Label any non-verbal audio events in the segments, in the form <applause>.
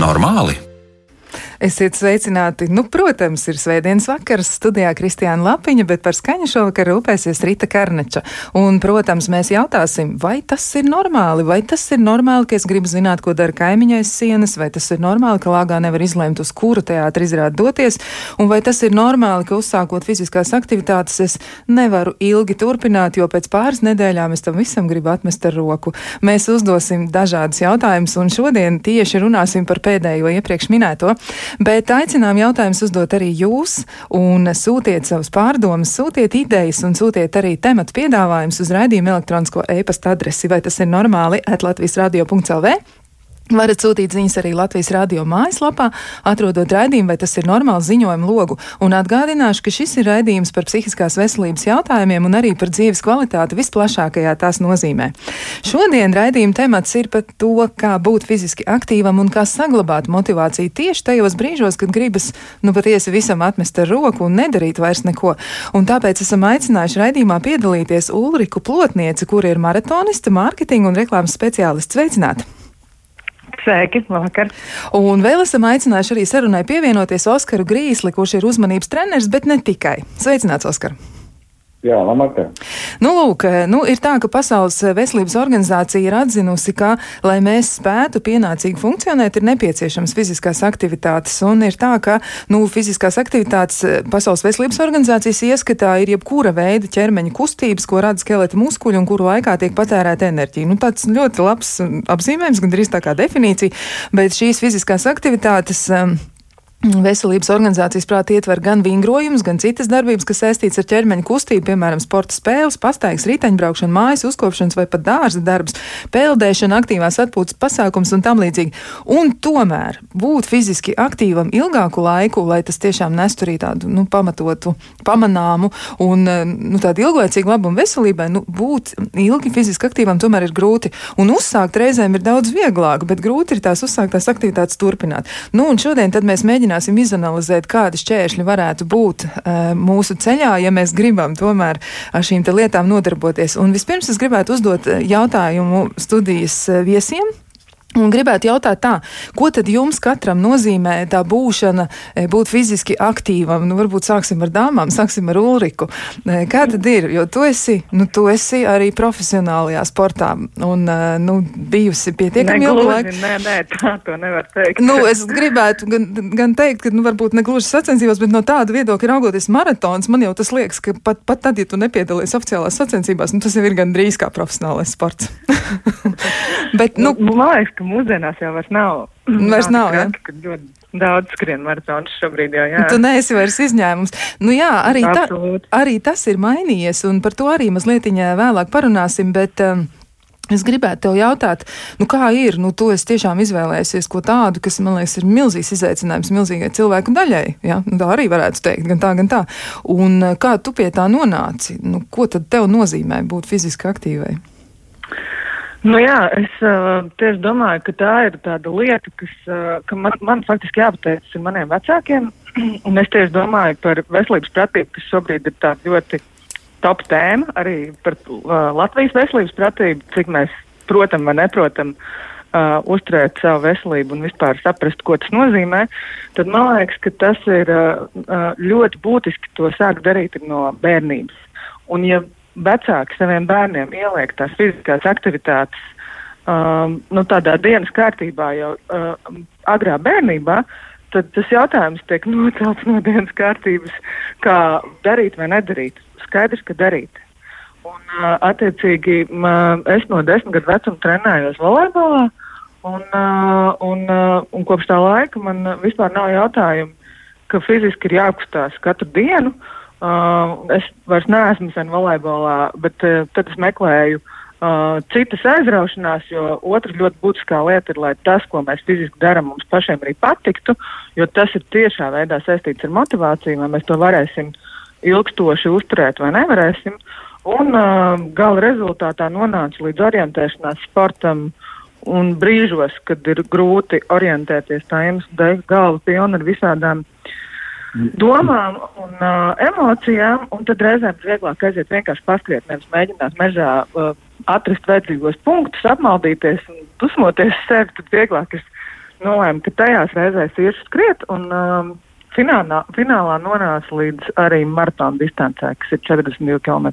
Normāli? Esiet sveicināti. Nu, protams, ir svētdienas vakars studijā Kristiāna Lapiņa, bet par skaņu šovakar rūpēsies Rita Karneča. Un, protams, mēs jautāsim, vai tas ir normāli, vai tas ir normāli, ka es gribu zināt, ko dara kaimiņais sienas, vai tas ir normāli, ka lāgā nevar izlemt, uz kuru teātri izrādi doties, un vai tas ir normāli, ka uzsākot fiziskās aktivitātes es nevaru ilgi turpināt, jo pēc pāris nedēļām es tam visam gribu atmest ar roku. Mēs uzdosim dažādus jautājumus, un šodien tieši runāsim par pēdējo iepriekš minēto. Bet aicinām jautājumus uzdot arī jūs, un sūtiet savus pārdomas, sūtiet idejas un sūtiet arī tematu piedāvājumus uz raidījumu elektronisko e-pasta adresi, vai tas ir normāli, atlatvijas radio.lv. Varat sūtīt ziņas arī Latvijas radio mājaslapā, atrodot raidījumu, vai tas ir normāls ziņojumu logu. Un atgādināšu, ka šis ir raidījums par psihiskās veselības jautājumiem un arī par dzīves kvalitāti visplašākajā tās nozīmē. Šodien raidījuma temats ir par to, kā būt fiziski aktīvam un kā saglabāt motivāciju tieši tajos brīžos, kad gribas, nu patiesi visam atmest ar roku un nedarīt vairs neko. Un tāpēc esam aicinājuši raidījumā piedalīties Ulriku Plotnieci, kur ir maratonista, mārketinga un reklāmas speciālists. Sveicināti! Sveiki, vakar. Un vēl esam aicinājuši arī sarunai pievienoties Oskaru Grīsli, kurš ir uzmanības treneris, bet ne tikai. Sveicināts, Oskar! Jā, labvakar. Nu, lūk, nu, ir tā, ka Pasaules veselības organizācija ir atzinusi, ka, lai mēs spētu pienācīgi funkcionēt, ir nepieciešams fiziskās aktivitātes. Un ir tā, ka nu, fiziskās aktivitātes Pasaules veselības organizācijas ieskatā ir jebkura veida ķermeņa kustības, ko rada skeleta muskuļi un kuru laikā tiek patērēta enerģija. Nu, tāds ļoti labs apzīmējums, gandrīz tā kā definīcija, bet šīs fiziskās aktivitātes. Um, Veselības organizācijas prāti ietver gan vingrojumus, gan citas darbības, kas saistītas ar ķermeņa kustību, piemēram, sporta spēles, pastaigas, riteņbraukšana, mājas uzkopšanas vai pat dārza darbs, peldēšana, aktīvās atpūtas pasākums un tam līdzīgi. Un tomēr būt fiziski aktīvam ilgāku laiku, lai tas tiešām nestu arī tādu nu, pamatotu, pamanāmu un nu, tādu ilglaicīgu labumu veselībai, nu, būt ilgi fiziski aktīvam tomēr ir grūti. Un uzsākt reizēm ir daudz vieglāk, bet grūti ir tās uzsāktās aktivitātes turpināt. Nu, un šodien mēs mēģinām mēģināsim izanalizēt, kādi šķēršļi varētu būt uh, mūsu ceļā, ja mēs gribam tomēr ar šīm lietām nodarboties. Un vispirms es gribētu uzdot jautājumu studijas viesiem. Un gribētu jautāt tā, ko tad jums katram nozīmē tā būšana, e, būt fiziski aktīvam? Nu, varbūt sāksim ar dāmām, <laughs> sāksim ar Ulriku. E, kā tad ir? Jo tu esi, nu, tu esi arī profesionālajā sportā un, e, nu, bijusi pietiekami ilgu laiku. Nē, nē, tā to nevar teikt. Nu, es gribētu gan, gan teikt, ka, nu, varbūt ne gluži sacensībās, bet no tāda viedokļa raugoties maratons, man jau tas liekas, ka pat, pat tad, ja tu nepiedalies oficiālās sacensībās, nu, tas jau ir gandrīz kā profesionālais sports. <laughs> bet, nu, nu, man liekas, ka mūsdienās jau vairs nav. Vairs nav, jā. Ja? Ļoti daudz skrien maratonus šobrīd jau, jā. Tu neesi vairs izņēmums. Nu jā, arī, ta, arī tas ir mainījies, un par to arī mazliet vēlāk parunāsim, bet. Um, Es gribētu te jautāt, nu kā ir, nu to es tiešām izvēlēsies ko tādu, kas man liekas ir milzīgs izaicinājums milzīgai cilvēku daļai. Ja? Nu, tā arī varētu teikt, gan tā, gan tā. Un kā tu pie tā nonāci? Nu, ko tad tev nozīmē būt fiziski aktīvai? Nu jā, es uh, tieši domāju, ka tā ir tāda lieta, kas uh, man, man faktiski jāpateicas maniem vecākiem. <clears throat> Un es tieši domāju par veselības pratību, kas šobrīd ir tāda ļoti top tēma, arī par uh, Latvijas veselības pratību, cik mēs protam vai neprotam uh, uzturēt savu veselību un vispār saprast, ko tas nozīmē. Tad man liekas, ka tas ir uh, ļoti būtiski to sākt darīt no bērnības. Un ja vecāki saviem bērniem ieliek tās fiziskās aktivitātes um, nu, tādā dienas kārtībā jau uh, agrā bērnībā, tad tas jautājums tiek nocelts no dienas kārtības, kā darīt vai nedarīt. Skaidrs, ka darīt. Un, uh, attiecīgi, uh, es no desmit gadu vecuma trenējos volejbolā, un, uh, un, uh, un kopš tā laika man vispār nav jautājumu, ka fiziski ir jākustās katru dienu. Uh, Uh, es vairs neesmu sen volejbolā, bet uh, tad es meklēju uh, citas aizraušanās, jo otra ļoti būtiskā lieta ir, lai tas, ko mēs fiziski darām, mums pašiem arī patiktu, jo tas ir tiešā veidā saistīts ar motivāciju, vai mēs to varēsim ilgstoši uzturēt vai nevarēsim. Un uh, gala rezultātā nonāca līdz orientēšanās sportam. Un brīžos, kad ir grūti orientēties, tā iemesla dēļ galva pilna ar visādām uh, domām un uh, emocijām, un tad reizēm ir vieglāk aiziet vienkārši paskriet, nevis mēģināt mežā uh, atrast vajadzīgos punktus, apmaldīties un dusmoties sevi, tad vieglāk ir nolēmu, ka tajās reizēs iešu skriet un um, finālā, finālā nonāca līdz arī maratona distancē, kas ir 42 km.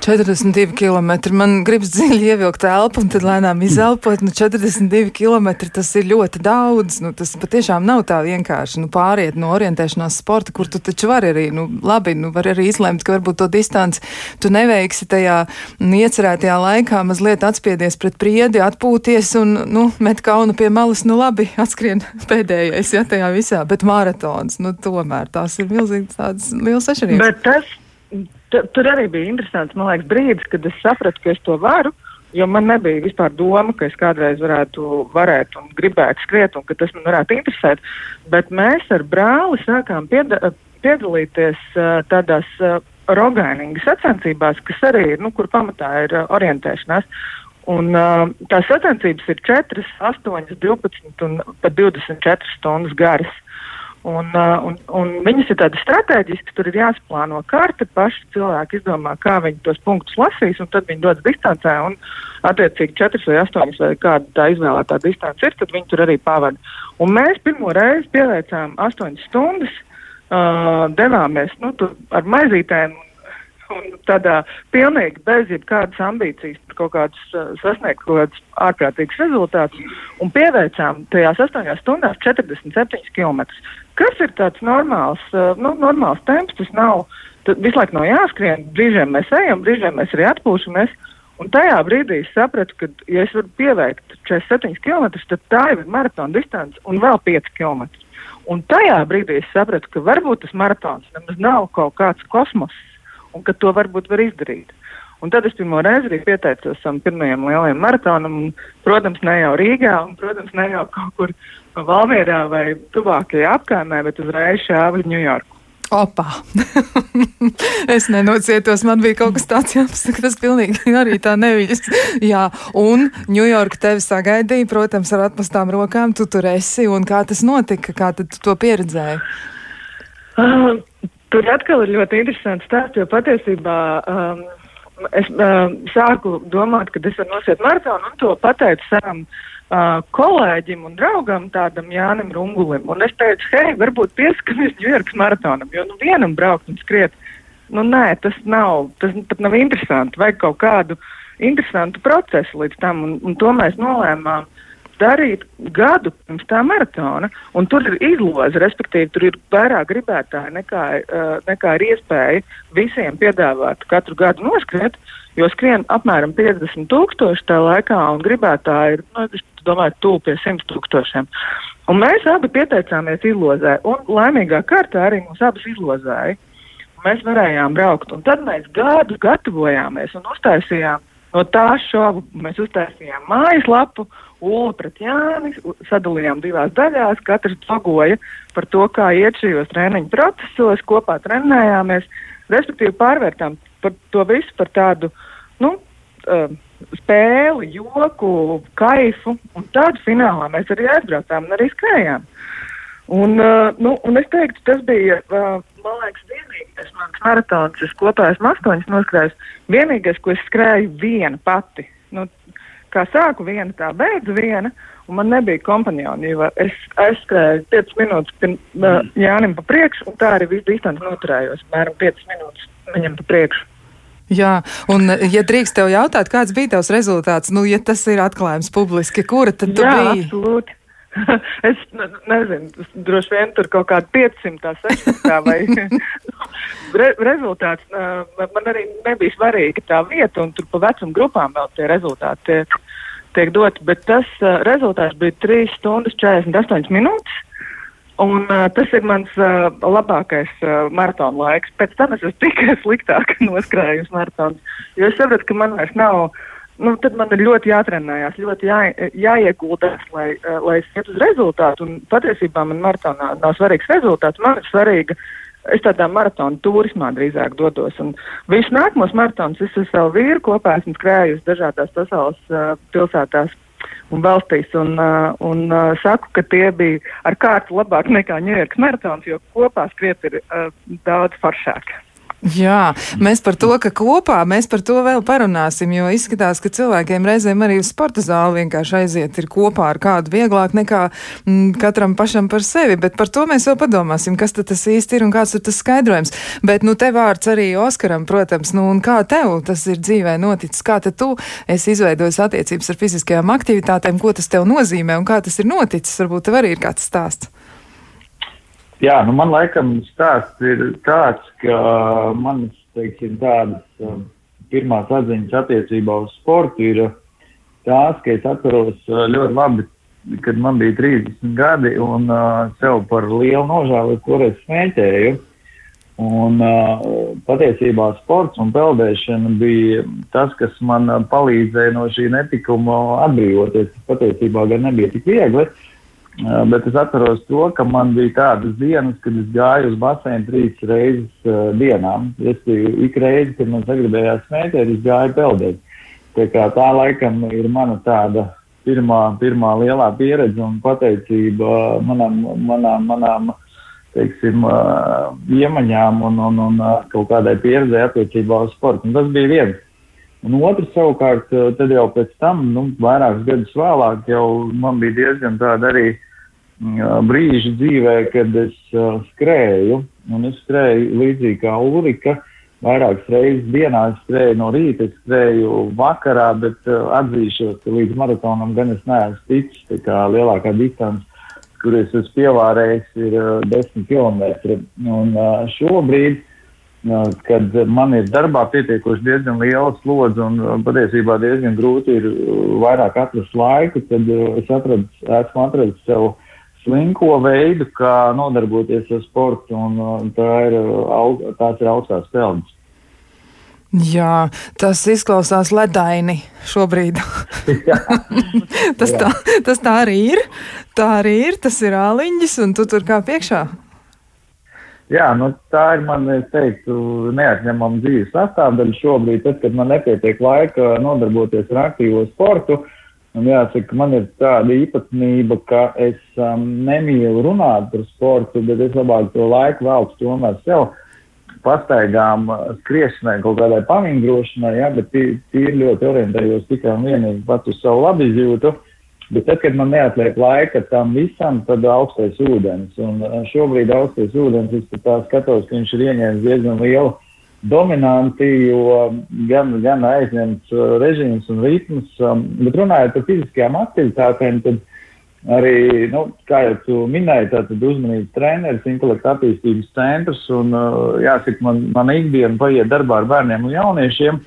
42 km. Man gribas dziļi ievilkt elpu un tad lēnām izelpot. Nu, 42 km tas ir ļoti daudz. Nu, tas patiešām nav tā vienkārši. Nu, pāriet no orientēšanās sporta, kur tu taču vari arī, nu, labi, nu, var arī izlemt, ka varbūt to distanci tu neveiksi tajā nu, iecerētajā laikā, mazliet atspiedies pret priedi, atpūties un, nu, met kaunu pie malas, nu, labi, atskrien <laughs> pēdējais, ja tajā visā, bet maratons, nu, tomēr tās ir milzīgi tādas liels atšķirības. Bet tas tur arī bija interesants liekas, brīdis, kad es sapratu, ka es to varu. Jo man nebija vispār doma, ka es kādreiz varētu, varētu un gribētu skriet, un ka tas man varētu interesēt. Bet mēs ar brāli sākām pieda piedalīties uh, tādās uh, rogainingas sacensībās, kas arī ir, nu, kur pamatā ir uh, orientēšanās. Un, uh, tās sacensības ir 4, 8, 12 un pat 24 stundas garas. Un, uh, un, un viņas ir tādas strateģiskas, tur ir jāsaplāno karte, paši cilvēki izdomā, kā viņi tos punktus lasīs, un tad viņi dodas distancē, un attiecīgi 4 vai 8 vai kāda tā izvēlētā distance ir, tad viņi tur arī pavada. Un mēs pirmo reizi pieveicām 8 stundas, uh, devāmies nu, ar maizītēm un tādā pilnīgi bez jebkādas ambīcijas kaut kādus uh, sasniegt kaut kādus ārprātīgus rezultātus un pieveicām tajās 8 stundās 47 km. Kas ir tāds normāls, uh, nu, normāls temps, tas nav, visu laiku nav jāskrien, brīžiem mēs ejam, brīžiem mēs arī atpūšamies. Un tajā brīdī es sapratu, ka, ja es varu pieveikt 47 km, tad tā jau ir maratona distance un vēl 5 km. Un tajā brīdī es sapratu, ka varbūt tas maratons nemaz nav kaut kāds kosmos, un ka to varbūt var izdarīt. Un tad es pirmo reizi arī pieteicos tam pirmajam lielajam maratonam, un, protams, ne jau Rīgā, un, protams, ne jau kaut kur Valmierā vai tuvākajā apkārtnē, bet uzreiz šāva uz Ņujorku. Opa! <laughs> es nenocietos, man bija kaut kas tāds jāpasaka, tas pilnīgi arī tā neviļas. Jā, un Ņujorka tevi sagaidīja, protams, ar atpastām rokām, tu tur esi, un kā tas notika, kā tu to pieredzēji? Uh, Tur atkal ir ļoti interesants stāsts, jo patiesībā um, es uh, sāku domāt, ka es varu nosiet maratonu un to pateicu savam uh, kolēģim un draugam, tādam Jānim Rungulim. Un es teicu, hei, varbūt pieskaries Ņujorkas maratonam, jo nu vienam braukt un skriet, nu nē, tas nav, tas pat nav interesanti, vajag kaut kādu interesantu procesu līdz tam, un, un to mēs nolēmām darīt gadu pirms tā maratona. Tur ir izloze, respektīvi, tur ir vairāk gribētāji nekā, uh, nekā ir iespēja visiem piedāvāt katru gadu noskriet, jo skrien apmēram 50 tūkstoši tajā laikā, un gribētāji ir, nu, es domāju, tuvu pie 100 tūkstošiem. Un mēs abi pieteicāmies izlozē, un laimīgā kārtā arī mūs abas izlozēja. Mēs varējām braukt, un tad mēs gadu gatavojāmies un uztaisījām no tā šovu. Mēs uztaisījām mājaslapu, Ulu pret Jānis, sadalījām divās daļās, katrs blogoja par to, kā iet šajos treniņu procesos, kopā trenējāmies, respektīvi pārvērtām par to visu par tādu, nu, uh, spēli, joku, kaifu, un tādu finālā mēs arī aizbraucām un arī skrējām. Un, uh, nu, un es teiktu, tas bija, uh, man liekas, vienīgais mans maratons, es kopā esmu astoņas noskrējis, vienīgais, ko es skrēju viena pati. Nu, kā sāku viena, tā beidzu viena, un man nebija kompanioni. Es aizskrēju 5 minūtes pirms uh, Jānim pa priekšu, un tā arī visu distanci noturējos. Mēram 5 minūtes viņam pa priekšu. Jā, un, ja drīkst tev jautāt, kāds bija tavs rezultāts, nu, ja tas ir atklājums publiski, kura tad tu Jā, biji? Absolūti. <laughs> es nezinu, droši vien tur kaut kāda 500, 600 vai <laughs> <laughs> Re, rezultāts. Man arī nebija svarīga tā vieta, un tur pa vecuma grupām vēl tie rezultāti tiek, tiek doti. Bet tas uh, rezultāts bija 3 stundas 48 minūtes. Un, uh, tas ir mans uh, labākais uh, maratona laiks. Pēc tam es esmu tikai sliktāk noskrējusi maratonu. Jo es saprotu, ka man vairs nav uh, nu, tad man ir ļoti jātrenējās, ļoti jā, jāieguldās, lai, uh, lai es ietu uz rezultātu. Un patiesībā man maratonā nav svarīgs rezultāts, man ir svarīga. Es tādā maratona turismā drīzāk dodos. Visus nākamos maratonus es ar savu vīru kopā esmu skrējusi dažādās pasaules uh, pilsētās un valstīs. Un, uh, un uh, saku, ka tie bija ar kārtu labāk nekā Ņujorkas maratons, jo kopā skriet ir uh, daudz foršāk. Jā, mēs par to, ka kopā mēs par to vēl parunāsim, jo izskatās, ka cilvēkiem reizēm arī uz sporta zāli vienkārši aiziet ir kopā ar kādu vieglāk nekā m, mm, katram pašam par sevi, bet par to mēs vēl padomāsim, kas tad tas īsti ir un kāds ir tas skaidrojums. Bet, nu, te vārds arī Oskaram, protams, nu, un kā tev tas ir dzīvē noticis, kā tad tu esi izveidojis attiecības ar fiziskajām aktivitātēm, ko tas tev nozīmē un kā tas ir noticis, varbūt tev arī ir kāds stāsts. Jā, nu man laikam stāsts ir tāds, ka manas, teiksim, tādas um, pirmās atziņas attiecībā uz sportu ir tās, ka es atceros uh, ļoti labi, kad man bija 30 gadi un uh, sev par lielu nožēlu toreiz smēķēju. Un uh, patiesībā sports un peldēšana bija tas, kas man palīdzēja no šī netikuma atbrīvoties. Patiesībā gan nebija tik viegli. Uh, Bet es atceros to, ka man bija tādas dienas, kad es gāju uz basēnu trīs reizes uh, dienā. Es ik reizi, kad man sagribējās smēķēt, es gāju peldēt. Tā, tā laikam ir mana tāda pirmā, pirmā lielā pieredze un pateicība manām, manām, manām teiksim, uh, iemaņām un, un, un uh, kaut kādai pieredzei attiecībā uz sportu. Un tas bija viens. Un otrs savukārt, tad jau pēc tam, nu, vairākus gadus vēlāk, jau man bija diezgan tāda arī brīži dzīvē, kad es skrēju, un es skrēju līdzīgi kā Ulrika. Vairākas reizes dienā es skrēju no rīta, es skrēju vakarā, bet atzīšos, ka līdz maratonam gan es neesmu ticis. Tā kā lielākā distance, kur es esmu pievārējis, ir uh, 10 km. Un šobrīd, kad man ir darbā pietiekoši diezgan liela slodze un patiesībā diezgan grūti ir vairāk atrast laiku, tad es atradu, esmu atradis sev slinko veidu, kā nodarboties ar sportu, un tā ir, aug, tās ir augstās pelnas. Jā, tas izklausās ledaini šobrīd. <laughs> tas, tā, tas tā arī ir. Tā arī ir. Tas ir āliņģis, un tu tur kā piekšā. Jā, nu, tā ir man, teiktu, neatņemama dzīves sastāvdaļa šobrīd, tad, kad man nepietiek laika nodarboties ar aktīvo sportu. Uh, Un jāsaka, man ir tāda īpatnība, ka es um, nemīlu runāt par sportu, bet es labāk to laiku veltu tomēr sev pastaigām, uh, skriešanai, kaut kādai pavingrošanai, jā, bet tīri ļoti orientējos tikai un vienīgi pats uz savu labizjūtu. Bet tad, kad man neatliek laika tam visam, tad augstais ūdens. Un uh, šobrīd augstais ūdens, es tā skatos, ka viņš ir ieņēmis diezgan lielu dominanti, jo gan, gan aizņemts uh, režīms un ritms, um, bet runājot par fiziskajām aktivitātēm, tad arī, nu, kā jau tu minēji, tātad uzmanības treneris, intelekta attīstības centrs, un uh, jāsaka, man, man ikdiena paiet darbā ar bērniem un jauniešiem.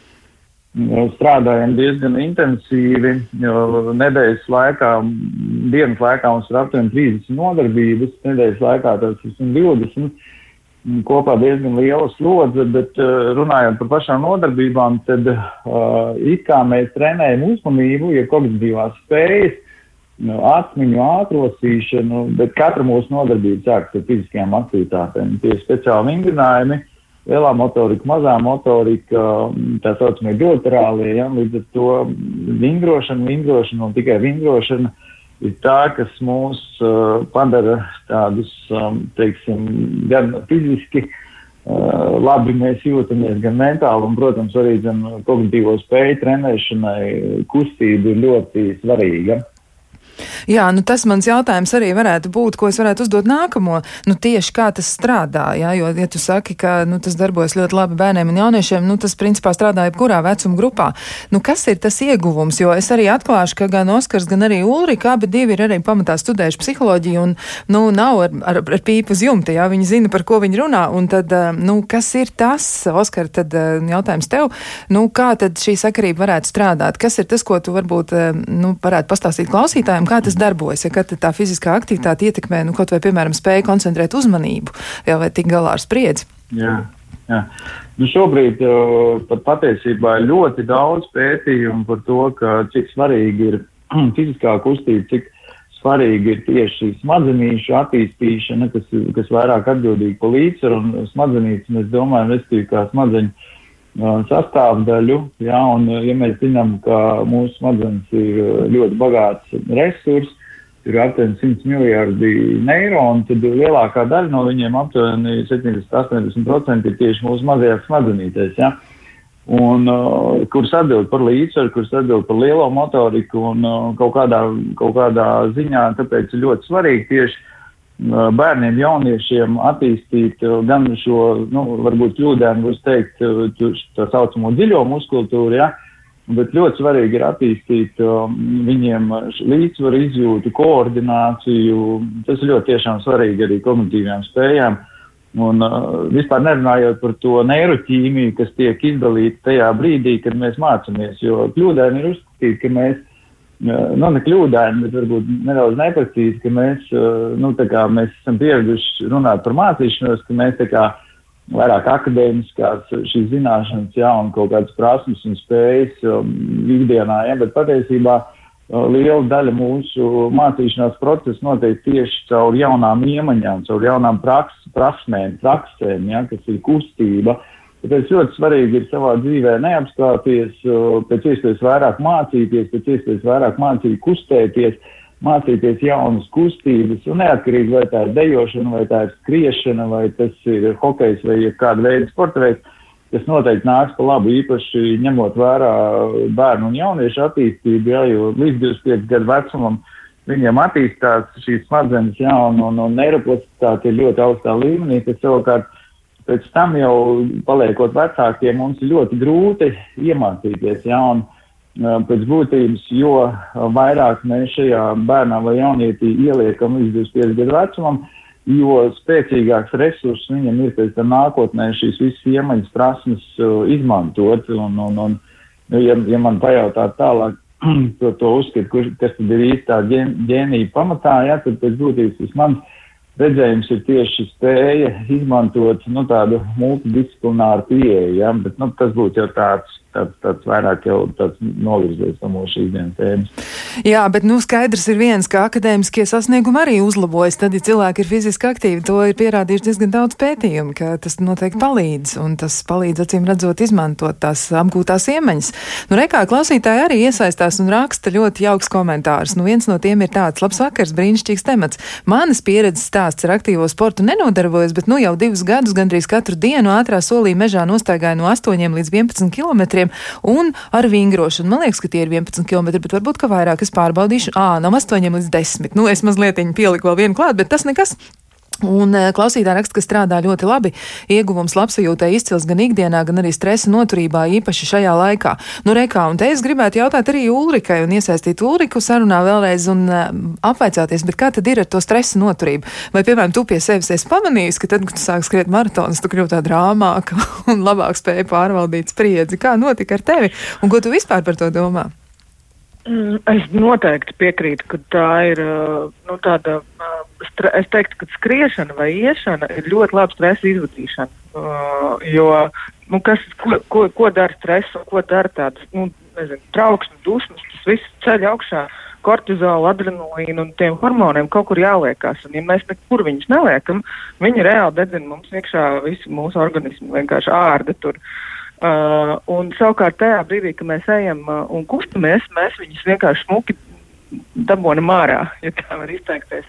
Strādājam diezgan intensīvi, nedēļas laikā, dienas laikā mums ir aptuveni 30 nodarbības, nedēļas laikā tas ir 120 kopā diezgan liela slodze, bet uh, runājot par pašām nodarbībām, tad uh, it kā mēs trenējam uzmanību, ja kognitīvās spējas, nu, atmiņu ātrosīšanu, bet katra mūsu nodarbība sākas ar fiziskajām aktivitātēm. Tie ir speciāli vingrinājumi, lielā motorika, mazā motorika, tā saucamie bilaterālie, ja, līdz ar to vingrošana, vingrošana un tikai vingrošana ir tā, kas mūs uh, padara tādus, um, teiksim, gan fiziski uh, labi mēs jūtamies, gan mentāli, un, protams, arī kognitīvo spēju trenēšanai kustība ir ļoti svarīga. Jā, nu tas mans jautājums arī varētu būt, ko es varētu uzdot nākamo. Nu, tieši kā tas strādā, jā, jo, ja tu saki, ka nu, tas darbojas ļoti labi bērniem un jauniešiem, nu, tas principā strādā jebkurā vecuma grupā. Nu, kas ir tas ieguvums? Jo es arī atklāšu, ka gan Oskars, gan arī Ulrika, abi divi ir arī pamatā studējuši psiholoģiju un, nu, nav ar, ar, ar pīpu uz jumta, jā, viņi zina, par ko viņi runā. Un tad, eh, nu, kas ir tas, Oskar, tad eh, jautājums tev, nu, kā tad šī sakarība varētu strādāt? Kas ir tas, ko tu varbūt, eh, nu, varētu pastāstīt klausītājiem, kā tas darbojas, ja tā fiziskā aktivitāte ietekmē, nu, kaut vai, piemēram, spēju koncentrēt uzmanību, jau vai tik galā ar spriedzi. Jā. Jā. Nu šobrīd uh, pat patiesībā ir ļoti daudz pētījumu par to, ka cik svarīgi ir <clears throat> fiziskā kustība, cik svarīgi ir tieši smadzenīšu attīstīšana, kas, kas vairāk atbildīgi par līdzsvaru un smadzenītes, mēs domājam, respektīvi kā smadzeņu sastāvdaļu, jā, un ja mēs zinām, ka mūsu smadzenes ir ļoti bagāts resurs, ir aptuveni 100 miljardi eiro, un tad lielākā daļa no viņiem, aptuveni 70-80%, ir tieši mūsu mazajās smadzenītēs. Ja? Un, uh, kuras atbild par līdzsvaru, kuras atbild par lielo motoriku un uh, kaut, kādā, kaut kādā ziņā, tāpēc ir ļoti svarīgi tieši uh, bērniem, jauniešiem attīstīt gan šo, nu, varbūt kļūdēm, būs teikt, tā saucamo dziļo muskultūru, ja, Bet ļoti svarīgi ir attīstīt um, viņiem līdzsvaru izjūtu, koordināciju. Tas ir ļoti tiešām svarīgi arī kognitīvām spējām. Un uh, vispār nerunājot par to neiroķīmiju, kas tiek izdalīta tajā brīdī, kad mēs mācāmies. Jo kļūdaini ir uzskatīt, ka mēs, nu ne kļūdaini, bet varbūt nedaudz neprecīzi, ka mēs, uh, nu kā mēs esam pieraduši runāt par mācīšanos, ka mēs kā vairāk akadēmiskās šīs zināšanas, jā, un kaut kādas prasmes un spējas um, ikdienā, ja, bet patiesībā uh, liela daļa mūsu mācīšanās procesa notiek tieši caur jaunām iemaņām, caur jaunām praks, prasmēm, praksēm, ja, kas ir kustība. Tāpēc ļoti svarīgi ir savā dzīvē neapstāties, pēc iespējas vairāk mācīties, pēc iespējas vairāk mācīt kustēties, mācīties jaunas kustības, un neatkarīgi vai tā ir dejošana, vai tā ir skriešana, vai tas ir hokejs vai kāda veida sporta veids, tas noteikti nāks pa labu, īpaši ņemot vērā bērnu un jauniešu attīstību, jā, jo līdz 25 gadu vecumam viņiem attīstās šīs smadzenes, jā, un, un, un neiroplasticitāte ir ļoti augstā līmenī, tas savukārt pēc tam jau paliekot vecākiem mums ir ļoti grūti iemācīties, jā, un, pēc būtības, jo vairāk mēs šajā bērnā vai jaunietī ieliekam līdz 25 gadu vecumam, jo spēcīgāks resurss viņam ir pēc tam nākotnē šīs visas iemaņas prasmes izmantot. Un, un, un, nu, ja, ja man pajautā tālāk, <clears throat> to, to uzskatu, kas tad ir īstā ģēnija pamatā, ja, tad pēc būtības tas mans redzējums ir tieši spēja izmantot nu, tādu multidisciplināru pieeju, ja, bet nu, tas būtu jau tāds tāds, tāds vairāk jau tāds novirzies no mūsu šīsdienas tēmas. Jā, bet nu skaidrs ir viens, ka akadēmiskie sasniegumi arī uzlabojas. Tad, ja cilvēki ir fiziski aktīvi, to ir pierādījuši diezgan daudz pētījumu, ka tas noteikti palīdz, un tas palīdz acīm redzot izmantot tās apgūtās iemaņas. Nu, rekā klausītāji arī iesaistās un raksta ļoti jauks komentārus. Nu, viens no tiem ir tāds labs vakars, brīnišķīgs temats. Manas pieredzes stāsts ar aktīvo sportu nenodarbojas, bet nu jau divus gadus gandrīz katru dienu ātrā solī mežā nostaigāju no 8 līdz 11 km kilometriem un ar vingrošanu. Man liekas, ka tie ir 11 km, bet varbūt, ka vairāk es pārbaudīšu. Ā, no 8 līdz 10. Nu, es mazliet pieliku vēl vienu klāt, bet tas nekas. Un e, klausītāja raksta, ka strādā ļoti labi. Ieguvums labsajūtai izcils gan ikdienā, gan arī stresa noturībā, īpaši šajā laikā. Nu, rekā, un te es gribētu jautāt arī Ulrikai un iesaistīt Ulriku sarunā vēlreiz un uh, apvaicāties, bet kā tad ir ar to stresa noturību? Vai, piemēram, tu pie sevis esi pamanījis, ka tad, kad tu sāk skriet maratonus, tu kļūsi tāda rāmāka <laughs> un labāk spēja pārvaldīt spriedzi? Kā notika ar tevi un ko tu vispār par to domā? Mm, es noteikti piekrītu, ka tā ir nu, tāda, es teiktu, ka skriešana vai iešana ir ļoti laba stresa izvadīšana. Uh, jo, nu, kas, ko, ko, ko dara stress un ko dara tādas, nu, trauksmes, dusmas, tas viss ceļ augšā kortizolu, adrenalīnu un tiem hormoniem kaut kur jāliekās. Un, ja mēs nekur viņus neliekam, viņi reāli dedzina mums iekšā visu mūsu organismu, vienkārši ārda tur. Uh, un savukārt tajā brīdī, kad mēs ejam uh, un kustamies, mēs viņus vienkārši smuki dabonam ārā, ja tā var izteikties.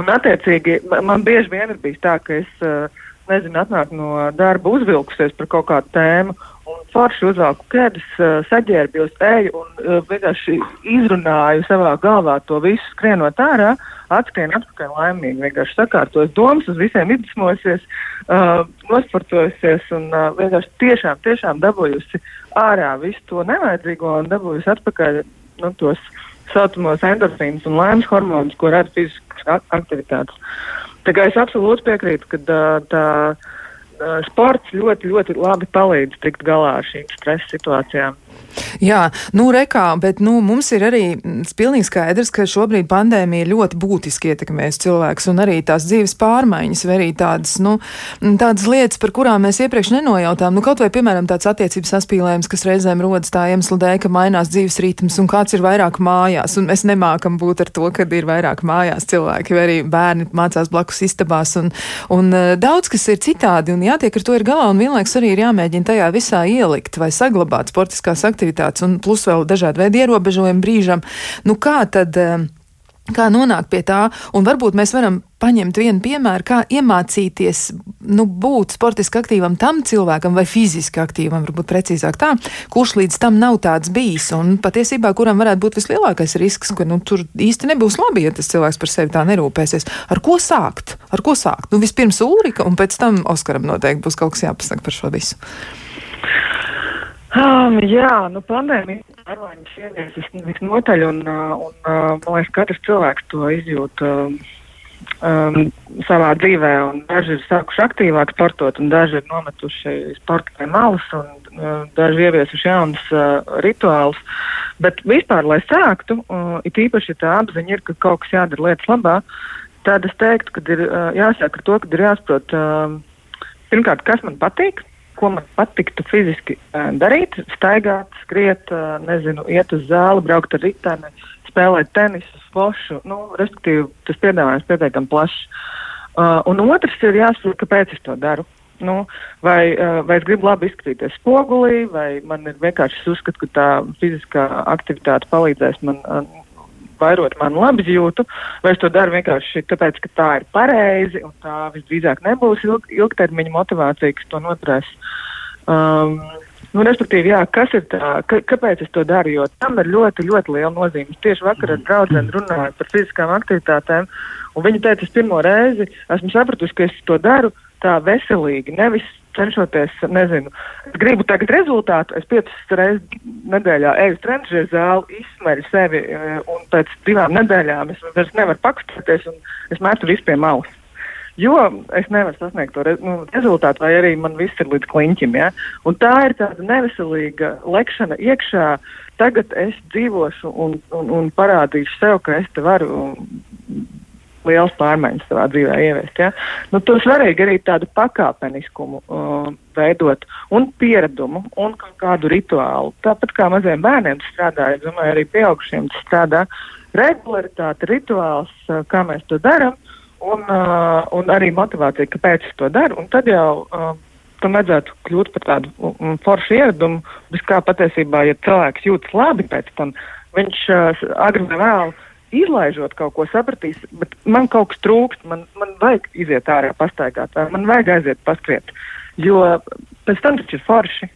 Un attiecīgi man bieži vien ir bijis tā, ka es, uh, nezinu, atnāku no darba uzvilkusies par kaut kādu tēmu un forši uzvelku kēdes, uh, saģērbjos, eju un uh, vienkārši izrunāju savā galvā to visu skrienot ārā. Uh, atskrien atpakaļ laimīgi, vienkārši sakārtos domas, uz visiem iedvesmosies, uh, nosportojusies un uh, vienkārši tiešām, tiešām dabūjusi ārā visu to nevajadzīgo un dabūjusi atpakaļ nu, tos saucamos endorfīnus un laimes hormonus, ko rada fiziskas aktivitātes. Tā kā es absolūti piekrītu, ka tā uh, sports ļoti, ļoti labi palīdz tikt galā ar šīm stresa situācijām. Jā, nu rekā, bet nu, mums ir arī pilnīgi skaidrs, ka šobrīd pandēmija ļoti būtiski ietekmēs cilvēkus un arī tās dzīves pārmaiņas, vai arī tādas, nu, tādas lietas, par kurām mēs iepriekš nenojautām. Nu, kaut vai, piemēram, tāds attiecības saspīlējums, kas reizēm rodas tā iemesla dēļ, ka mainās dzīves ritms un kāds ir vairāk mājās, un mēs nemākam būt ar to, kad ir vairāk mājās cilvēki, vai arī bērni mācās blakus istabās, un, un uh, daudz kas ir citādi, un jātiek ar to ir galā, un vienlaiks arī ir jāmēģina tajā visā ielikt vai saglabāt sportiskās aktivitātes aktivitātes un plus vēl dažādi veidi ierobežojumi brīžam. Nu, kā tad? Uh, Kā nonākt pie tā, un varbūt mēs varam paņemt vienu piemēru, kā iemācīties nu, būt sportiski aktīvam tam cilvēkam, vai fiziski aktīvam, varbūt precīzāk tā, kurš līdz tam nav tāds bijis, un patiesībā kuram varētu būt vislielākais risks, ka nu, tur īsti nebūs labi, ja tas cilvēks par sevi tā nerūpēsies. Ar ko sākt? Ar ko sākt? Nu, vispirms Ulrika, un pēc tam Oskaram noteikti būs kaut kas jāpasaka par šo visu. Um, jā, nu pandēmija pārmaiņas ieviesas visnotaļ, un, un man liekas, katrs cilvēks to izjūt um, savā dzīvē, daži ir sākuši aktīvāk sportot, un daži ir nometuši sporta pie malas, un uh, daži ieviesuši jaunus uh, rituālus. Bet vispār, lai sāktu, uh, it īpaši tā apziņa ir, ka kaut kas jādara lietas labā, tad es teiktu, ka ir uh, jāsāk ar to, ka ir jāsaprot, uh, pirmkārt, kas man patīk ko man patiktu fiziski darīt, staigāt, skriet, nezinu, iet uz zāli, braukt ar riteni, spēlēt tenisu, spošu. Nu, respektīvi, tas piedāvājums pietiekami plašs. Uh, un otrs ir jāsaprot, kāpēc es to daru. Nu, vai, vai es gribu labi izskatīties spogulī, vai man ir vienkārši uzskats, ka tā fiziskā aktivitāte palīdzēs man vairot manu labizjūtu, vai es to daru vienkārši tāpēc, ka tā ir pareizi, un tā visdrīzāk nebūs ilg, ilgtermiņa motivācija, kas to noturēs. Um, Nu, respektīvi, jā, kas ir tā, ka, kāpēc es to daru? Jo tam ir ļoti, ļoti liela nozīme. Tieši vakar ar draugiem runāju par fiziskām aktivitātēm, un viņi teica, es pirmo reizi esmu sapratusi, ka es to daru tā veselīgi, nevis cenšoties, nezinu, es gribu tagad rezultātu, es piecas reizes nedēļā eju uz trenižera zāli, izsmeļu sevi, e, un pēc divām nedēļām es vairs nevaru pakustēties, un es metu visu pie malas. Jo es nevaru sasniegt to re, nu, rezultātu, vai arī man viss ir līdz kliņķim. Ja? Un tā ir tāda neveselīga lekšana iekšā. Tagad es dzīvošu un, un, un parādīšu sev, ka es te varu liels pārmaiņas savā dzīvē ieviest. Ja? Nu, to svarīgi arī tādu pakāpeniskumu uh, veidot un pieradumu un kādu rituālu. Tāpat kā maziem bērniem tas strādā, es domāju, arī pieaugušiem tas strādā. Regularitāte, rituāls, uh, kā mēs to darām, un, uh, un arī motivācija, kāpēc es to daru. Un tad jau uh, tam vajadzētu kļūt par tādu um, foršu ieradumu, bez kā patiesībā, ja cilvēks jūtas labi pēc tam, viņš uh, agri vai vēlu izlaižot kaut ko sapratīs, bet man kaut kas trūkst, man, man vajag iziet ārā pastaigāt, man vajag aiziet paskriet, jo pēc tam taču ir forši.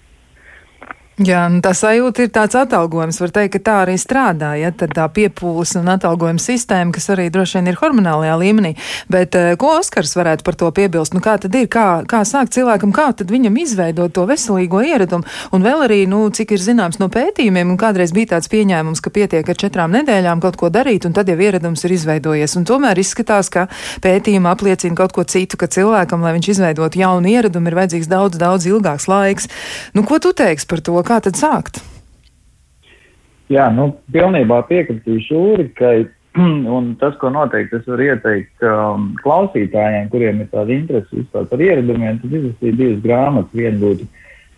Jā, tā sajūta ir tāds atalgojums. Var teikt, ka tā arī strādā. Ja, tad tā piepūles un atalgojuma sistēma, kas arī droši vien ir hormonālajā līmenī. Bet eh, ko Oskars varētu par to piebilst? Nu, kā tad ir? Kā, kā sākt cilvēkam, kā tad viņam izveidot to veselīgo ieradumu? Un vēl arī, nu, cik ir zināms no pētījumiem, un kādreiz bija tāds pieņēmums, ka pietiek ar četrām nedēļām kaut ko darīt, un tad jau ieradums ir izveidojies. Un tomēr izskatās, ka pētījumi apliecina kaut ko citu, ka cilvēkam, lai viņš izveidotu jaunu ieradumu, ir vajadzīgs daudz, daudz ilgāks laiks. Nu, ko tu teiksi par to? Kā tad sākt? Jā, nu, pilnībā piekritīšu Ūrikai, <clears throat> un tas, ko noteikti es varu ieteikt um, klausītājiem, kuriem ir tāda interese vispār par ieradumiem, tad izlasīt divas grāmatas. Viena būtu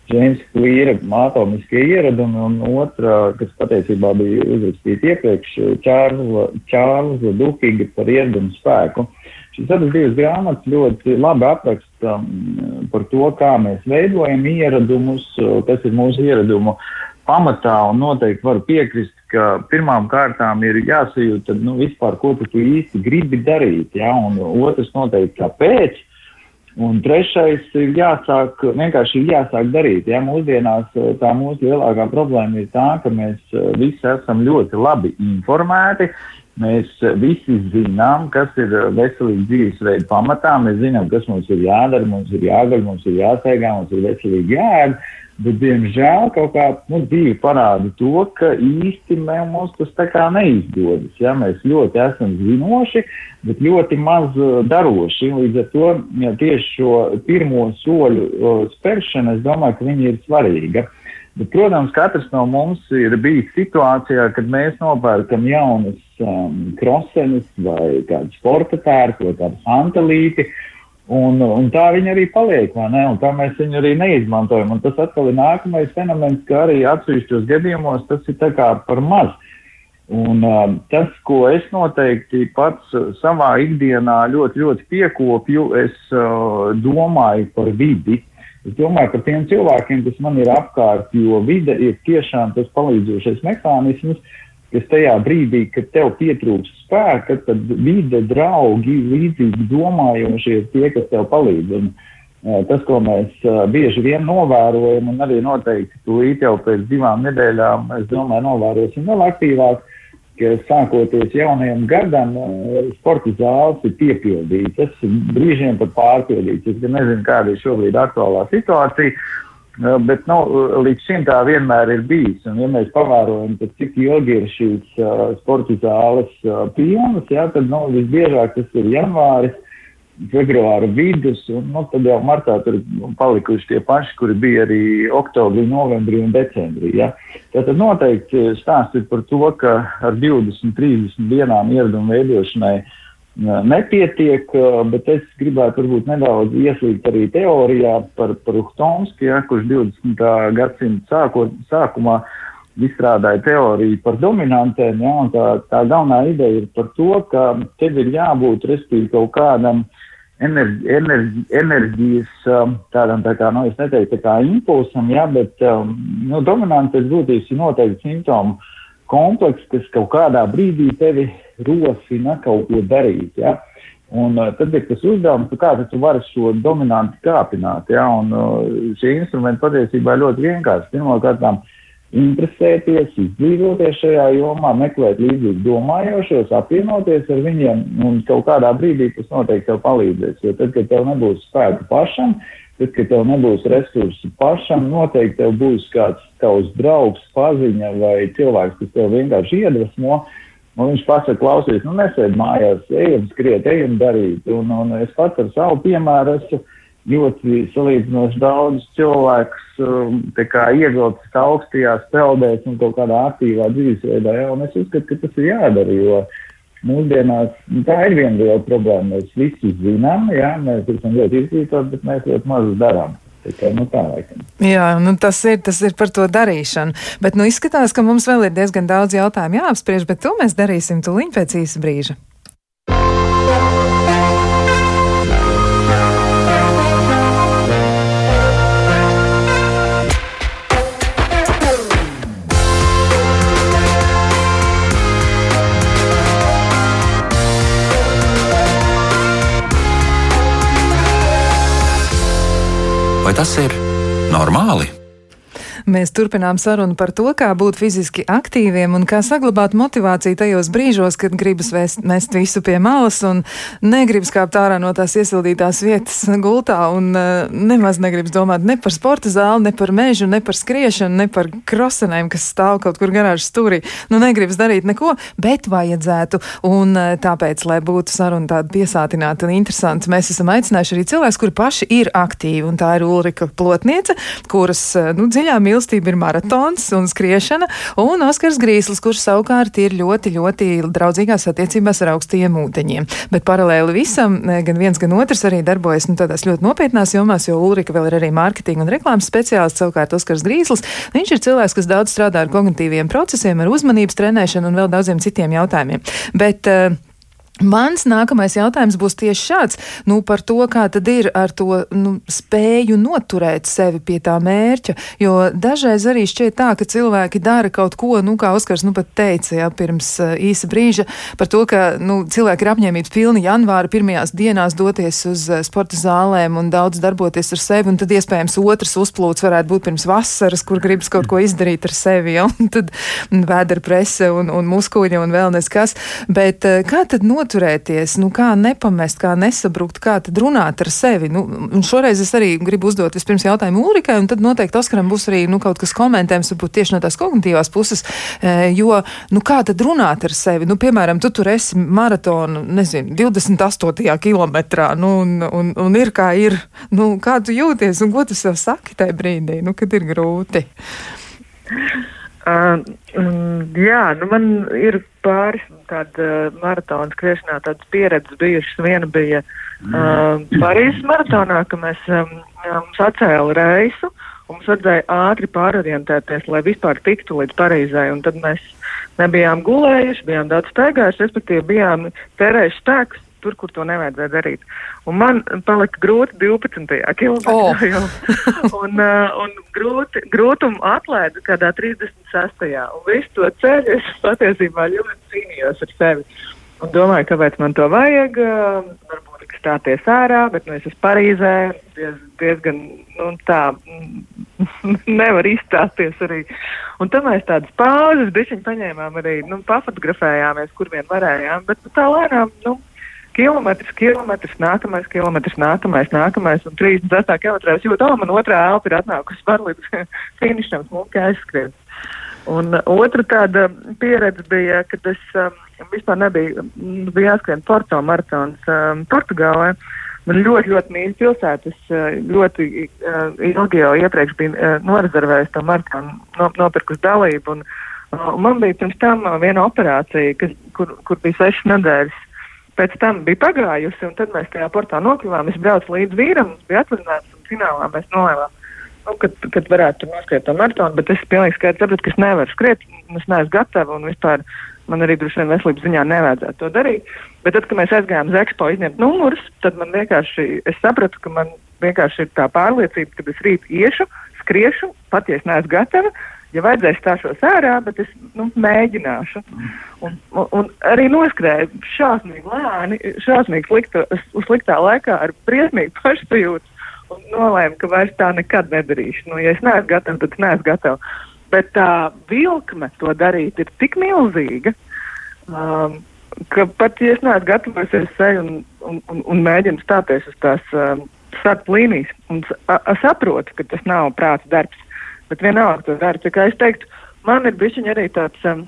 Džeims Klīra atomiskie ieradumi, un otra, kas patiesībā bija uzrakstīta iepriekš, Čārlza Dukiga par ieраdumu spēku. Šīs abas divas grāmatas ļoti labi apraksta par to, kā mēs veidojam ieradumus, kas ir mūsu ieradumu pamatā, un noteikti varu piekrist, ka pirmām kārtām ir jāsajūt, nu, vispār, ko tu īsti gribi darīt, ja, un otrs noteikti, kāpēc. Un trešais ir jāsāk, vienkārši ir jāsāk darīt. Ja? Mūsdienās eh, tā mūsu lielākā problēma ir tā, ka mēs eh, visi esam ļoti labi informēti. Mēs visi zinām, kas ir veselīga dzīvesveida pamatā. Mēs zinām, kas mums ir jādara, mums ir jāgaļ, mums ir jāsteigā, mums ir veselīgi jāēd. Bet, diemžēl, kaut kā nu, dzīve parāda to, ka īsti mums tas tā kā neizdodas. Ja? Mēs ļoti esam zinoši, bet ļoti maz uh, daroši. Līdz ar to ja tieši šo pirmo soļu uh, spēršana, es domāju, ka viņi ir svarīga. Bet, protams, katrs no mums ir bijis situācijā, kad mēs nopērkam jaunas um, krosenes vai kādu sporta tērpu vai kādu santelīti. Uh, Un, un tā viņa arī paliek, vai ne? Un tā mēs viņu arī neizmantojam. Un tas atkal ir nākamais fenomens, ka arī atsevišķos gadījumos tas ir tā kā par maz. Un uh, tas, ko es noteikti pats savā ikdienā ļoti, ļoti piekopju, es uh, domāju par vidi. Es domāju par tiem cilvēkiem, kas man ir apkārt, jo vide ir tiešām tas palīdzošais mehānisms. Kas tajā brīdī, kad tev pietrūks spēka, tad vide, draugi, līdzīgi domājošie ir tie, kas tev palīdz. Un, uh, tas, ko mēs uh, bieži vien novērojam, un arī noteikti tūlīt jau pēc divām nedēļām, es domāju, novērosim vēl aktīvāk, ka sākoties jaunajam gadam, sporta zāles ir piepildītas, brīžiem pat pārpildītas. Es nezinu, kāda ir šobrīd aktuālā situācija. Bet nu, līdz šim tā vienmēr ir bijis. Un, ja mēs pavērojam, tad cik ilgi ir šīs uh, sporta zāles uh, pilnas, jā, tad nu, visbiežāk tas ir janvāris, februāra vidus, un nu, tad jau martā tur palikuši tie paši, kuri bija arī oktobrī, novembrī un decembrī. Ja. Tātad noteikti stāsts ir par to, ka ar 20, 30 dienām ievedumu veidošanai uh, nepietiek, bet es gribētu varbūt nedaudz ieslīgt arī teorijā par, par Uhtomski, ja, kurš 20. gadsimta sākot, sākumā izstrādāja teoriju par dominantēm, ja, un tā, tā galvenā ideja ir par to, ka tev ir jābūt, respektīvi, kaut kādam enerģi, enerģi, enerģijas um, tādam, tā kā, nu, es neteiktu tā kā impulsam, jā, bet, um, nu, dominantes būtības ir noteikti simptomu kompleks, kas kaut kādā brīdī tevi rosina kaut ko darīt, jā. Un uh, tad ir tas uzdevums, kā tu vari šo dominantu kāpināt, jā, un uh, šie instrumenti patiesībā ļoti vienkārši. Pirmkārt, interesēties, izdzīvoties šajā jomā, meklēt līdzīgi domājošos, apvienoties ar viņiem, un kaut kādā brīdī tas noteikti tev palīdzēs. Jo tad, kad tev nebūs spēku pašam, tad, kad tev nebūs resursi pašam, noteikti tev būs kāds tavs draugs, paziņa vai cilvēks, kas tev vienkārši iedvesmo. Un viņš pasaka, klausies, nu nesēd mājās, ejam skriet, ejam darīt. Un, un es pats ar savu piemēru esmu ļoti salīdzinoši daudz cilvēkus um, ievilcis augstajās peldēs un kaut kādā aktīvā dzīvesveidā. Ja? Un es uzskatu, ka tas ir jādara, jo mūsdienās nu, tā ir viena liela problēma. Mēs visi zinām, ja? mēs esam ļoti izglītoti, bet mēs ļoti maz darām. Tikai, nu, tā, laikam. Jā, nu, tas, ir, tas ir par to darīšanu. Bet nu, izskatās, ka mums vēl ir diezgan daudz jautājumu jāapspriež, bet to mēs darīsim tūlīt pēc īsa brīža. Tas ir normāli? Mēs turpinām sarunu par to, kā būt fiziski aktīviem un kā saglabāt motivāciju tajos brīžos, kad gribas vēst, mest visu pie malas un negribas kāpt ārā no tās iesildītās vietas gultā un uh, nemaz negribas domāt ne par sporta zāli, ne par mežu, ne par skriešanu, ne par krosenēm, kas stāv kaut kur garāžas stūrī. Nu, negribas darīt neko, bet vajadzētu. Un uh, tāpēc, lai būtu saruna tāda piesātināta un interesanta, mēs esam aicinājuši arī cilvēkus, kuri paši ir aktīvi. Un tā ir Ulrika Plotniece, kuras uh, nu, dziļā mīlestība mīlestība ir maratons un skriešana, un Oskars Grīslis, kurš savukārt ir ļoti, ļoti draudzīgās attiecībās ar augstajiem ūdeņiem. Bet paralēli visam, e, gan viens, gan otrs arī darbojas nu, tādās ļoti nopietnās jomās, jo Ulrika vēl ir arī mārketinga un reklāmas speciālists, savukārt Oskars Grīslis. Viņš ir cilvēks, kas daudz strādā ar kognitīviem procesiem, ar uzmanības trenēšanu un vēl daudziem citiem jautājumiem. Bet, uh, Mans nākamais jautājums būs tieši šāds, nu, par to, kā tad ir ar to nu, spēju noturēt sevi pie tā mērķa, jo dažreiz arī šķiet tā, ka cilvēki dara kaut ko, nu, kā Oskars nu pat teica, jā, pirms uh, īsa brīža, par to, ka, nu, cilvēki ir apņēmības pilni janvāra pirmajās dienās doties uz uh, sporta zālēm un daudz darboties ar sevi, un tad iespējams otrs uzplūds varētu būt pirms vasaras, kur gribas kaut ko izdarīt ar sevi, ja, un tad vēdera prese un, un muskuļi un vēl nes kas, bet uh, kā tad noturēt noturēties, nu, kā nepamest, kā nesabrukt, kā tad runāt ar sevi. Nu, šoreiz es arī gribu uzdot vispirms jautājumu Ulrikai, un tad noteikti Oskaram būs arī nu, kaut kas komentējums, varbūt tieši no tās kognitīvās puses, e, jo, nu, kā tad runāt ar sevi? Nu, piemēram, tu tur esi maratonu, nezinu, 28. kilometrā, nu, un, un, un ir kā ir, nu, kā tu jūties, un ko tu sev saki tajā brīdī, nu, kad ir grūti? Uh, um, jā, nu man ir pāris tāda uh, maratona skriešanā tādas pieredzes bijušas. Viena bija uh, Parīzes maratonā, ka mēs um, mums atcēla reisu un mums vajadzēja ātri pārorientēties, lai vispār tiktu līdz Parīzai. Un tad mēs nebijām gulējuši, bijām daudz staigājuši, respektīvi bijām tērējuši spēkus tur, kur to nevajadzēja darīt. Un man palika grūti 12. kilometrā Oh. jau. un, uh, un grūti, grūtumu atlaidu kādā 36. Un visu to ceļu es patiesībā ļoti cīnījos ar sevi. Un domāju, kāpēc man to vajag. Uh, varbūt stāties ārā, bet nu, es esmu Parīzē. Diez, diezgan nu, tā mm, <laughs> nevar izstāties arī. Un tam mēs tādas pauzes bišķiņ paņēmām arī, nu, pafotografējāmies, kur vien varējām. Bet nu, tā lēnām, nu, kilometrs, kilometrs, nākamais kilometrs, nākamais, nākamais. Un 38 km es jūtu, oh, man otrā elpa ir atnākusi var līdz <laughs> finišam, smuki aizskrien. Un uh, otra tāda pieredze bija, kad es um, vispār nebiju, bija jāskrien Porto maratons um, Portugālē. Man ļoti, ļoti mīļa pilsēta. Es uh, ļoti uh, ilgi jau iepriekš biju uh, norezervējis to maratonu, no, nopirkus dalību. Un, uh, man bija pirms tam uh, viena operācija, kas, kur, kur bija sešas nedēļas. Pēc tam bija pagājusi, un tad mēs tajā portā nokļuvām. Es braucu līdz vīram, mums bija atvadināts, un finālā mēs nolēmām nu, kad, kad varētu tur noskriet to maratonu, bet es pilnīgi skaidri sapratu, ka es nevaru skriet, es neesmu gatava, un vispār man arī droši vien veselības ziņā nevajadzētu to darīt. Bet tad, kad mēs aizgājām uz ekspo izņemt numurus, tad man vienkārši, es sapratu, ka man vienkārši ir tā pārliecība, ka es rīt iešu, skriešu, patiesi neesmu gatava. Ja vajadzēs stāšos ārā, bet es nu, mēģināšu. Un, un, un arī noskrēju šausmīgi lēni, šausmīgi slikta, sliktā laikā ar briesmīgu pašsajūtu nolēmu, ka vairs tā nekad nedarīšu. Nu, ja es neesmu gatava, tad es neesmu gatava. Bet tā vilkme to darīt ir tik milzīga, um, ka pat ja es neesmu gatava, es seju un, un, un, un mēģinu stāties uz tās um, starta līnijas. Un a, a, saprotu, ka tas nav prāta darbs, bet vienalga to daru. Tā kā es teiktu, man ir bišķiņ arī tāds. Um,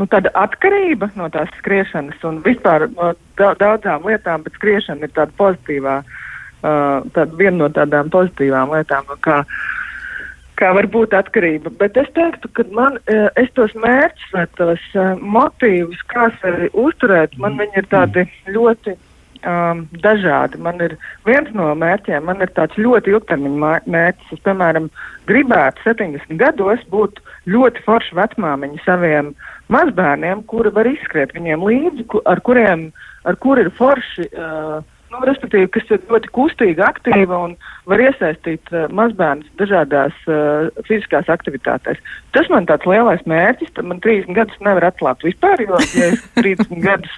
nu, tāda atkarība no tās skriešanas un vispār no da daudzām lietām, bet skriešana ir tāda pozitīvā, uh, tāda viena no tādām pozitīvām lietām, kā, kā var būt atkarība. Bet es teiktu, ka man, uh, es tos mērķus vai tos uh, motīvus, kā sevi uzturēt, man viņi ir tādi ļoti um, dažādi. Man ir viens no mērķiem, man ir tāds ļoti ilgtermiņa mērķis. Es, piemēram, gribētu 70 gados būt ļoti forša vecmāmiņa saviem mazbērniem, kuri var izskriet viņiem līdzi, ku, ar kuriem ar kur ir forši. Uh, Nu, respektīvi, kas ir ļoti kustīga, aktīva un var iesaistīt uh, mazbērnus dažādās uh, fiziskās aktivitātēs. Tas man tāds lielais mērķis, tad man 30 gadus nevar atklāt vispār, jo, ja es <laughs> 30 gadus,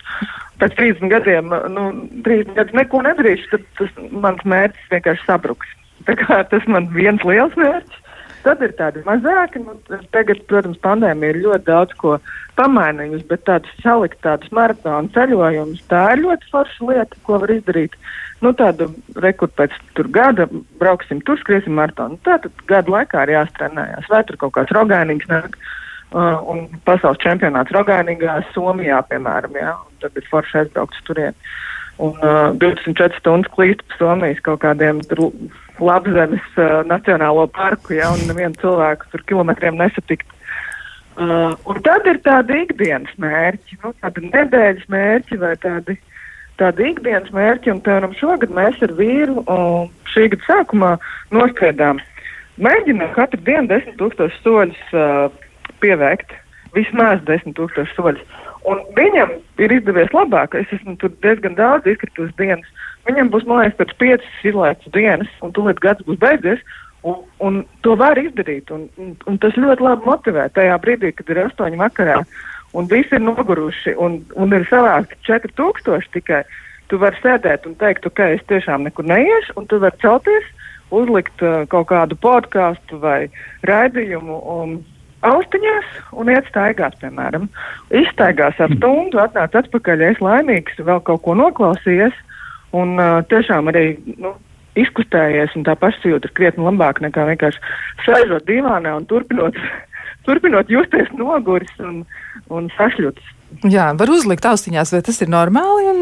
pēc 30 gadiem, uh, nu, 30 gadus neko nedarīšu, tad tas mans mērķis vienkārši sabruks. Tā kā tas man viens liels mērķis. Tad ir tādi mazāki, nu, tagad, protams, pandēmija ir ļoti daudz ko pamainījusi, bet tādus salikt tādus maratonu ceļojumus, tā ir ļoti forša lieta, ko var izdarīt. Nu, tādu rekordu pēc gada brauksim, tur skriesim maratonu. Tā tad gadu laikā ir jāstrenējās, vai tur kaut kāds rogainīgs nāk. Uh, un pasaules čempionāts Rogainīgā, Somijā, piemēram, jā, un tad ir forši aizbraukt uz turieni. Un uh, 24 stundas klīst pa Somijas kaut kādiem labzemes uh, nacionālo parku, ja, un nevienu cilvēku tur kilometriem nesatikt. Uh, un tad ir tādi ikdienas mērķi, nu, tādi nedēļas mērķi vai tādi, tādi ikdienas mērķi. Un, piemēram, šogad mēs ar vīru uh, šī gada sākumā nospiedām. Mēģinām katru dienu desmit tūkstošus soļus uh, pieveikt, vismaz desmit tūkstošus soļus. Un viņam ir izdevies labāk. Es esmu tur diezgan daudz izkritusi dienas. Viņam būs, man liekas, pēc piecas izlaists dienas, un tūlīt gads būs beidzies. Un, un to var izdarīt. Un, un, un tas ļoti labi motivē tajā brīdī, kad ir astoņi vakarā. Un visi ir noguruši, un, un ir savākti 4000 tikai. Tu vari sēdēt un teikt, ka es tiešām nekur neiešu, un tu vari celties, uzlikt uh, kaut kādu podkāstu vai raidījumu. Un, austiņās un iet staigāt, piemēram. Izstaigās ar stundu, atnāc atpakaļ, es laimīgs, vēl kaut ko noklausījies un uh, tiešām arī nu, izkustējies, un tā pašsajūta ir krietni labāka nekā vienkārši sēžot divānā un turpinot, <laughs> turpinot justies noguris un, un sašļuts. Jā, var uzlikt austiņās, vai tas ir normāli, un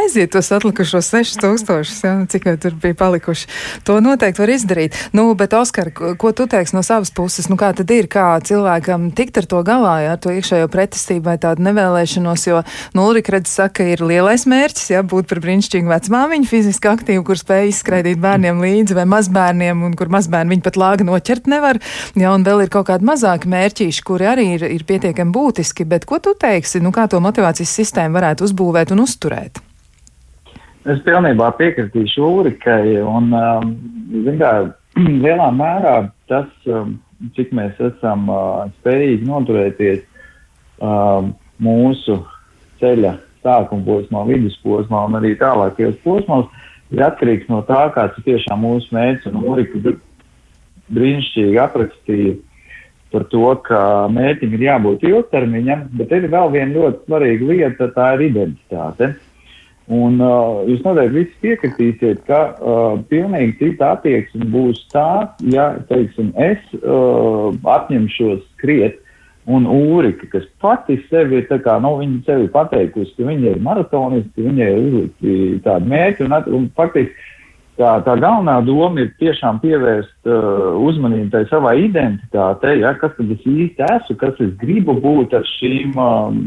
aiziet tos atlikušos 6000, jā, cik jau tur bija palikuši. To noteikti var izdarīt. Nu, bet, Oskar, ko tu teiksi no savas puses? Nu, kā tad ir, kā cilvēkam tikt ar to galā, jā, ar to iekšējo pretestību vai tādu nevēlēšanos, jo, nu, Ulrika redz saka, ir lielais mērķis, jā, būt par brīnišķīgu vecmāmiņu, fiziski aktīvu, kur spēj izskraidīt bērniem līdzi vai mazbērniem, un kur mazbērni viņi pat lāga noķert nevar, jā, un vēl ir kaut kādi mazāki mērķīši, kuri arī ir, ir pietiekami būtiski, bet ko tu teiksi? Nu, nu, kā to motivācijas sistēmu varētu uzbūvēt un uzturēt? Es pilnībā piekritīšu Ulrikai, un, um, kā, <clears throat> lielā mērā tas, um, cik mēs esam uh, spējīgi noturēties uh, mūsu ceļa sākuma posmā, vidusposmā un arī tālākajos posmos, ir atkarīgs no tā, kāds ir tiešām mūsu mērķis. Un Ulrika brīnišķīgi aprakstīja par to, ka mērķim ir jābūt ilgtermiņam, bet ir vēl viena ļoti svarīga lieta, tā ir identitāte. Un uh, jūs noteikti visi piekritīsiet, ka uh, pilnīgi cita attieksme būs tā, ja, teiksim, es uh, atņemšos skriet, un Ulrika, kas pati sevi ir, kā, nu, sevi pateikusi, ka viņa ir maratonisti, viņa ir uzlikti tādi mērķi, un, un faktiski tā, tā galvenā doma ir tiešām pievērst uh, uzmanību tai savai identitātei, ja, kas tad es īsti esmu, kas es gribu būt ar šīm um,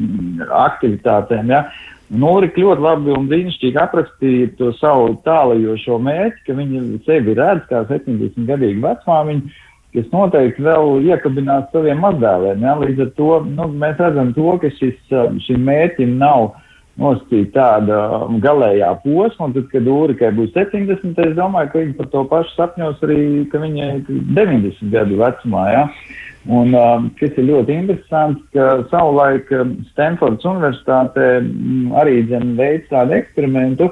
aktivitātēm, ja. Norika ļoti labi un brīnišķīgi aprakstīja to savu tālajošo mērķi, ka viņa sevi redz kā 70 gadīgu vecmāmiņu, kas noteikti vēl iekabinās saviem mazdēliem. Ja? Līdz ar to nu, mēs redzam to, ka šis, šim mērķim nav nosacīt tāda galējā posma, un tad, kad Ūrikai būs 70, es domāju, ka viņa par to pašu sapņos arī, ka viņai 90 gadu vecumā. Ja? Un, uh, kas ir ļoti interesants, ka savulaik um, Stanfordas Universitāte mm, arī dzen, veids tādu eksperimentu,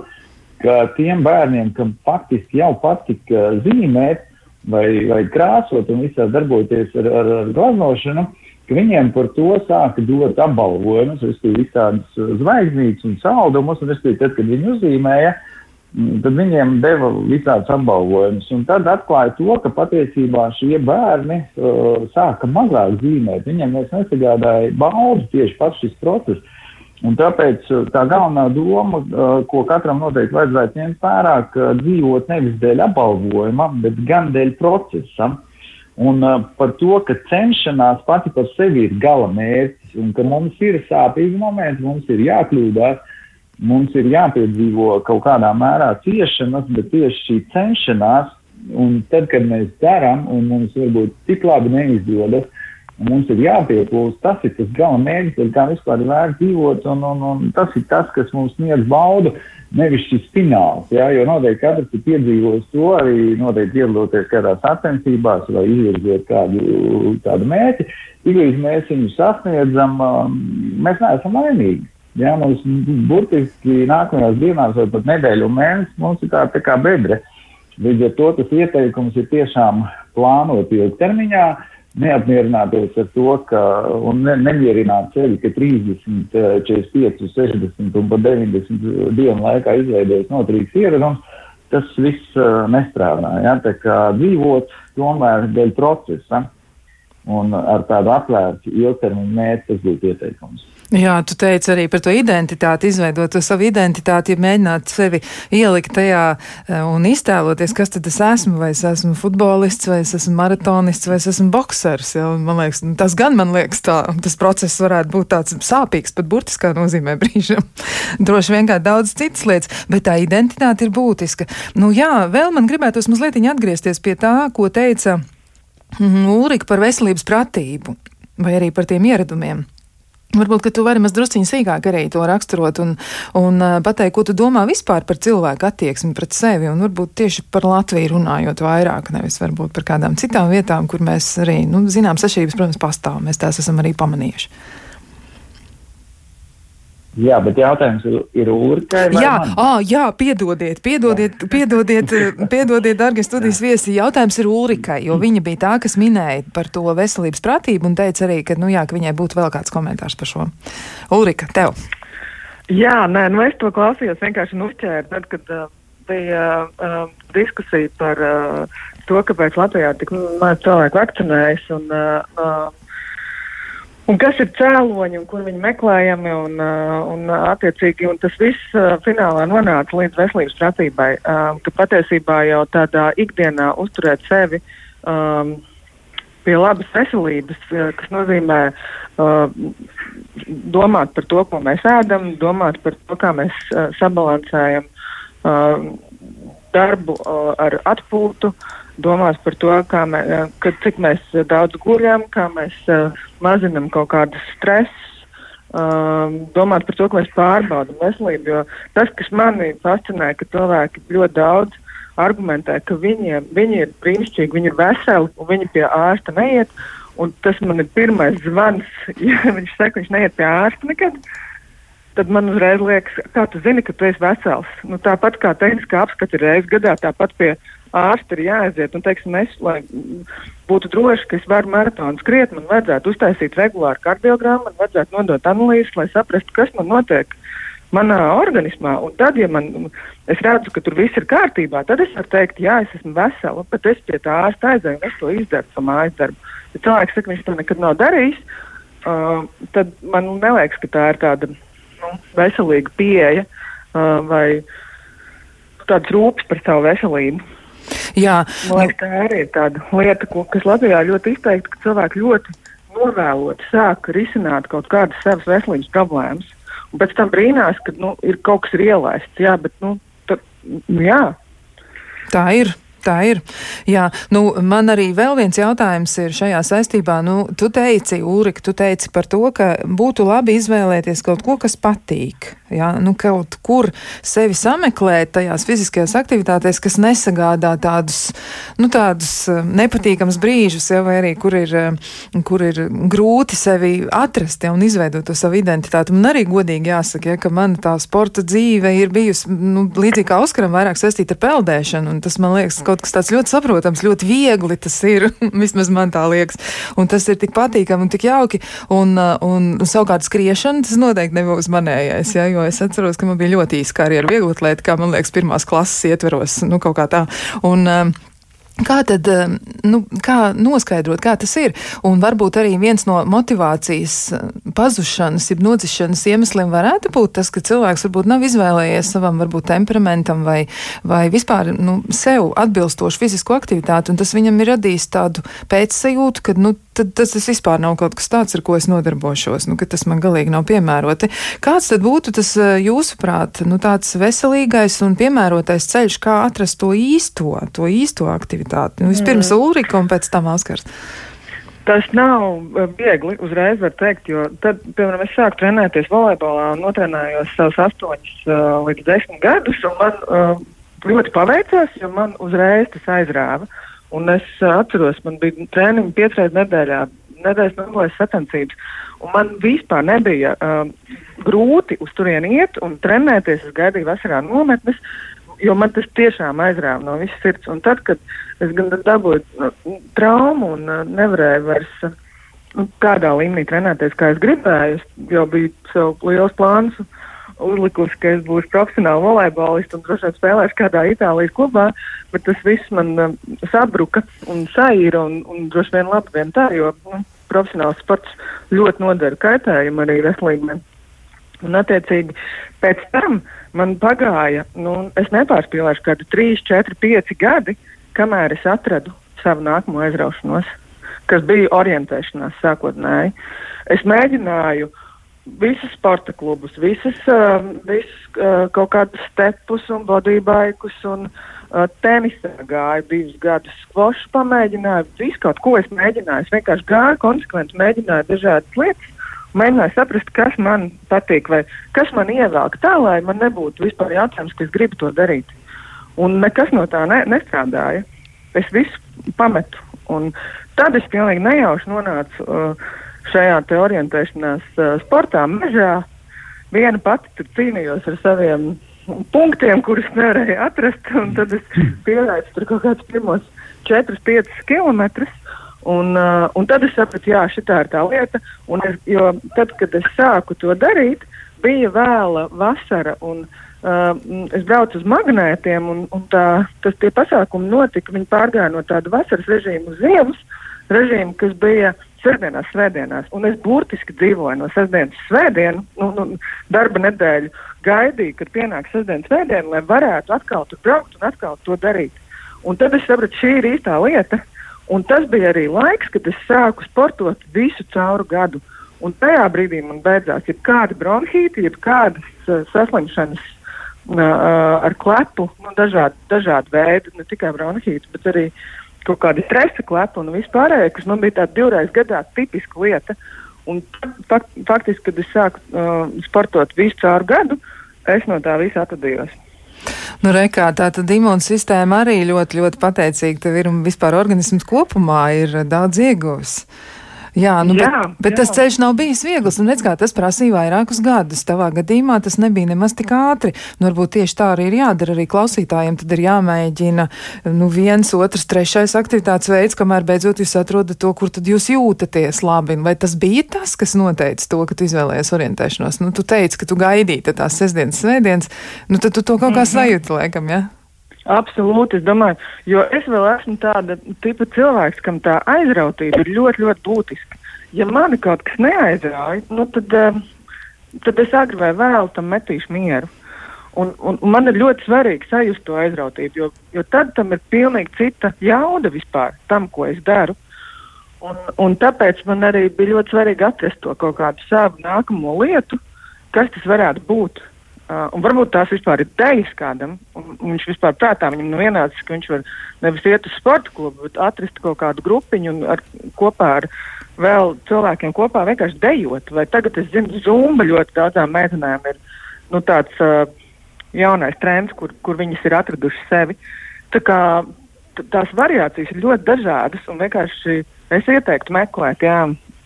ka tiem bērniem, kam faktiski jau patika zīmēt vai, vai krāsot un visā darboties ar, ar, ar glaznošanu, ka viņiem par to sāka dot apbalvojumus, respektīvi visādas zvaigznītes un saldumus, un respektīvi tad, kad viņi uzzīmēja, uh, Mm, tad viņiem deva visādus apbalvojumus. Un tad atklāja to, ka patiesībā šie bērni uh, sāka mazāk zīmēt. Viņiem vairs nesagādāja baudu tieši pats šis process. Un tāpēc uh, tā galvenā doma, uh, ko katram noteikti vajadzētu ņemt vērā, ka dzīvot nevis dēļ apbalvojuma, bet gan dēļ procesa. Un uh, par to, ka cenšanās pati par sevi ir gala mērķis un ka mums ir sāpīgi momenti, mums ir jākļūdās, mums ir jāpiedzīvo kaut kādā mērā ciešanas, bet tieši šī cenšanās, un tad, kad mēs darām, un mums varbūt tik labi neizdodas, mums ir jāpieplūst, tas ir tas gala mērķis, kā vispār ir vērts dzīvot, un, un, un tas ir tas, kas mums sniedz baudu, nevis šis fināls, jā, jo noteikti katrs ir piedzīvojis to, arī noteikti piedaloties kādās sacensībās vai izvirzot kādu tādu mērķi, tik līdz mēs viņu sasniedzam, um, mēs neesam laimīgi. Jā, mums burtiski nākamajās dienās vai pat nedēļu un mēnesi mums ir tā, tā kā bedre. Līdz ar to tas ieteikums ir tiešām plānot ilgtermiņā, neapmierināties ar to, ka un ne, nemierināt sevi, ka 30, 45, 60 un pat 90 dienu laikā izveidojas noturīgs ieradums. Tas viss uh, nestrādā. Ja? Tā kā dzīvot tomēr dēļ procesa un ar tādu atvērtu ilgtermiņu mērķi tas būtu ieteikums. Jā, tu teici arī par to identitāti, izveidot to savu identitāti, ja mēģināt sevi ielikt tajā eh, un iztēloties, kas tad es esmu, vai es esmu futbolists, vai es esmu maratonists, vai es esmu boksers. Ja? Man liekas, tas gan man liekas tā, tas process varētu būt tāds sāpīgs, pat burtiskā nozīmē brīžam. <laughs> Droši vien kā daudz citas lietas, bet tā identitāte ir būtiska. Nu jā, vēl man gribētos mazliet atgriezties pie tā, ko teica mm, Ulrika par veselības pratību vai arī par tiem ieradumiem. Varbūt, ka tu vari mazliet sīkāk arī to raksturot un, un uh, pateikt, ko tu domā vispār par cilvēku attieksmi pret sevi, un varbūt tieši par Latviju runājot vairāk, nevis varbūt par kādām citām vietām, kur mēs arī, nu, zinām, sašķības, protams, pastāv, mēs tās esam arī pamanījuši. Jā, bet jautājums ir, Ulrikai. Jā, ah, jā, piedodiet, piedodiet, piedodiet, piedodiet, darbie studijas viesi. Jautājums ir Ulrikai, jo viņa bija tā, kas minēja par to veselības pratību un teica arī, ka, nu jā, ka viņai būtu vēl kāds komentārs par šo. Ulrika, tev. Jā, nē, nu es to klausījos vienkārši uzķēru, tad, kad uh, bija uh, diskusija par uh, to, kāpēc Latvijā tik maz cilvēku vakcinējas un uh, uh, Un kas ir cēloņi un kur viņi meklējami un, uh, un uh, attiecīgi, un tas viss uh, finālā nonāca līdz veselības pratībai, um, ka patiesībā jau tādā ikdienā uzturēt sevi um, pie labas veselības, kas nozīmē uh, domāt par to, ko mēs ēdam, domāt par to, kā mēs uh, sabalansējam uh, darbu uh, ar atpūtu, uh, domās par to, mē, ka, cik mēs daudz guļam, kā mēs uh, mazinam kaut kādas stresus, uh, domāt par to, ka mēs pārbaudām veselību. Jo tas, kas manī fascinē, ka cilvēki ļoti daudz argumentē, ka viņiem, viņi ir brīnišķīgi, viņi ir veseli un viņi pie ārsta neiet. Un tas man ir pirmais zvans, <laughs> ja viņš saka, viņš neiet pie ārsta nekad. Tad man uzreiz liekas, kā tu zini, ka tu esi vesels. Nu, tāpat kā tehniskā apskata ir reizes gadā, tāpat pie ārsta ir jāaiziet. Un, teiksim, es, lai būtu droši, ka es varu maratonu skriet, man vajadzētu uztaisīt regulāru kardiogrammu, man vajadzētu nodot analīzes, lai saprastu, kas man notiek manā organismā. Un tad, ja man, es redzu, ka tur viss ir kārtībā, tad es varu teikt, jā, es esmu vesela, bet es pie tā ārsta aizēju un es to izdaru savu mājas darbu. Ja cilvēks saka, viņš to nekad nav darījis, uh, tad man neliekas, ka tā ir tāda nu, veselīga pieeja uh, vai tāds rūpes par savu veselību. Jā, Man liekas, tā arī ir tāda lieta, ko, kas Latvijā ļoti izteikti, ka cilvēki ļoti novēloti sāk risināt kaut kādas savas veselības problēmas. Un pēc tam brīnās, ka nu, ir kaut kas ielaists. Jā, bet nu, tā, jā. tā ir. Tā ir. Jā, nu, man arī vēl viens jautājums ir šajā saistībā. Nu, tu teici, Ulrika, tu teici par to, ka būtu labi izvēlēties kaut ko, kas patīk. Jā, nu, kaut kur sevi sameklēt tajās fiziskajās aktivitātēs, kas nesagādā tādus, nu, tādus eh, nepatīkams brīžus, ja, vai arī kur ir, eh, kur ir grūti sevi atrast ja, un izveidot to savu identitāti. Man arī godīgi jāsaka, ja, ka man tā sporta dzīve ir bijusi nu, līdzīgi kā Oskaram, vairāk saistīta ar peldēšanu. Tas man liekas, kaut kas tāds ļoti saprotams, ļoti viegli tas ir. <laughs> Vismaz man tā liekas. Un tas ir tik patīkami un tik jauki. Un, uh, un, un savukārt skriešana tas noteikti nebūs manējais. Ja, jo es atceros, ka man bija ļoti īsa karjera vieglatlētā, kā man liekas, pirmās klases ietveros. Nu, kaut kā tā. Un, um, Kā tad nu, kā noskaidrot, kā tas ir? Un varbūt arī viens no motivācijas pazušanas, jeb nodzišanas iemesliem varētu būt tas, ka cilvēks varbūt nav izvēlējies savam varbūt temperamentam vai, vai vispār nu, sev atbilstošu fizisku aktivitāti, un tas viņam ir radījis tādu pēcsajūtu, ka nu, tad tas, tas vispār nav kaut kas tāds, ar ko es nodarbošos, nu, ka tas man galīgi nav piemēroti. Kāds tad būtu tas jūsuprāt, nu, tāds veselīgais un piemērotais ceļš, kā atrast to īsto, to īsto aktivitāti? Nu, vispirms mm. Ulrika un pēc tam Oskars. Tas nav viegli uzreiz var teikt, jo tad, piemēram, es sāku trenēties volejbolā un notrenējos savus astoņus uh, līdz desmit gadus, un man uh, ļoti paveicās, jo man uzreiz tas aizrāva. Un es uh, atceros, man bija treniņi piecreiz nedēļā, nedēļas nogalēs sacensības, un man vispār nebija uh, grūti uz turieni iet un trenēties. Es gaidīju vasarā nometnes, jo man tas tiešām aizrāva no visas sirds. Un tad, kad es gan dabūju nu, traumu un uh, nevarēju vairs uh, nu, tādā līmenī trenēties, kā es gribēju, es jau biju sev liels plāns. Uzlikusi, ka es būšu profesionāla volejbolista un droši vien spēlēšu kādā Itālijas klubā, bet tas viss man uh, sabruka un saīra un, un droši vien labi vien tā, jo nu, profesionāls sports ļoti nodara kaitējumu arī veselībai. Un, attiecīgi, pēc tam man pagāja, nu, es nepārspīlēšu, kādi 3, 4, 5 gadi, kamēr es atradu savu nākamo aizraušanos, kas bija orientēšanās sākotnēji. Es mēģināju visus sporta klubus, visas, uh, visas uh, kaut kādus stepus un bodybaikus un uh, tenisā gāju divus gadus, skvošu pamēģināju, visu kaut ko es mēģināju. Es vienkārši gāju konsekventi, mēģināju dažādas lietas mēģināju saprast, kas man patīk, vai kas man ievelk tā, lai man nebūtu vispār jautājums, ka es gribu to darīt. Un nekas no tā ne, nestrādāja. Es visu pametu. Un tad es pilnīgi nejauši nonācu uh, šajā orientēšanās uh, sportā mežā. Viena pati tur cīnījos ar saviem punktiem, kurus nevarēju atrast, un tad es pielaidu tur kaut kādus pirmos 4-5 kilometrus. Un, uh, un tad es sapratu, jā, šī ir tā lieta. Es, jo tad, kad es sāku to darīt, bija vēla vasara. Un, uh, es braucu uz magnētiem, un, un tā, tas tie pasākumi notika. Viņi pārgāja no tāda vasaras režīma uz ziemas režīmu, kas bija sestdienās, svētdienās. Un es burtiski dzīvoju no sestdienas svētdienu, nu, nu, darba nedēļu, gaidīju, kad pienāks sestdienas svētdiena, lai varētu atkal tur braukt un atkal to darīt. Un tad es sapratu, šī ir īstā lieta. Un tas bija arī laiks, kad es sāku sportot visu cauru gadu. Un tajā brīdī man beidzās jebkāda bronhīta, jebkādas uh, saslimšanas uh, ar klepu, nu, dažādi, dažādi veidi, ne tikai bronhīta, bet arī kaut kāda stresa klepa un vispārējā, kas man bija tāda divreiz gadā tipiska lieta. Un fakt, faktiski, kad es sāku uh, sportot visu caur gadu, es no tā visa atvadījos. Nu, rekā, tā tad imūnsistēma arī ļoti, ļoti pateicīga tev ir un vispār organisms kopumā ir daudz ieguvis. Jā, nu, jā, bet, bet jā. tas ceļš nav bijis viegls. Un redz, kā tas prasīja vairākus gadus. Tavā gadījumā tas nebija nemaz tik ātri. Nu, varbūt tieši tā arī ir jādara arī klausītājiem. Tad ir jāmēģina nu, viens, otrs, trešais aktivitātes veids, kamēr beidzot jūs atrodat to, kur tad jūs jūtaties labi. Vai tas bija tas, kas noteica to, ka tu izvēlējies orientēšanos? Nu, tu teici, ka tu gaidīji tās sestdienas, svētdienas, nu tad tu to kaut kā mhm. sajūti, laikam, jā. Ja? Absolūti, es domāju, jo es vēl esmu tāda tipa cilvēks, kam tā aizrautība ir ļoti, ļoti būtiska. Ja mani kaut kas neaizrauja, nu tad, uh, tad es agri vai vēlu tam metīšu mieru. Un, un, un man ir ļoti svarīgi sajust to aizrautību, jo, jo tad tam ir pilnīgi cita jauda vispār tam, ko es daru. Un, un tāpēc man arī bija ļoti svarīgi atrast to kaut kādu savu nākamo lietu, kas tas varētu būt. Uh, un varbūt tās vispār ir idejas kādam, un viņš vispār prātā viņam nu ienācis, ka viņš var nevis iet uz sporta klubu, bet atrast kaut kādu grupiņu un ar, kopā ar vēl cilvēkiem kopā vienkārši dejot. Vai tagad es zinu, zumba ļoti daudzām meitenēm ir nu, tāds uh, jaunais trends, kur, kur viņas ir atradušas sevi. Tā kā tās variācijas ir ļoti dažādas, un vienkārši es ieteiktu meklēt, jā,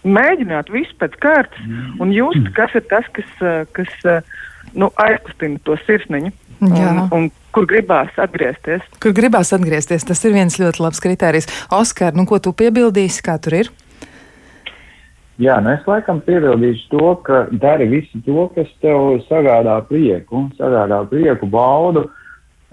mēģināt visu pēc kārtas un just, kas ir tas, kas, kas nu, aizkustina to sirsniņu. Un, un kur gribās atgriezties? Kur gribās atgriezties, tas ir viens ļoti labs kriterijs. Oskar, nu, ko tu piebildīsi, kā tur ir? Jā, nu es laikam piebildīšu to, ka dari visu to, kas tev sagādā prieku, sagādā prieku, baudu.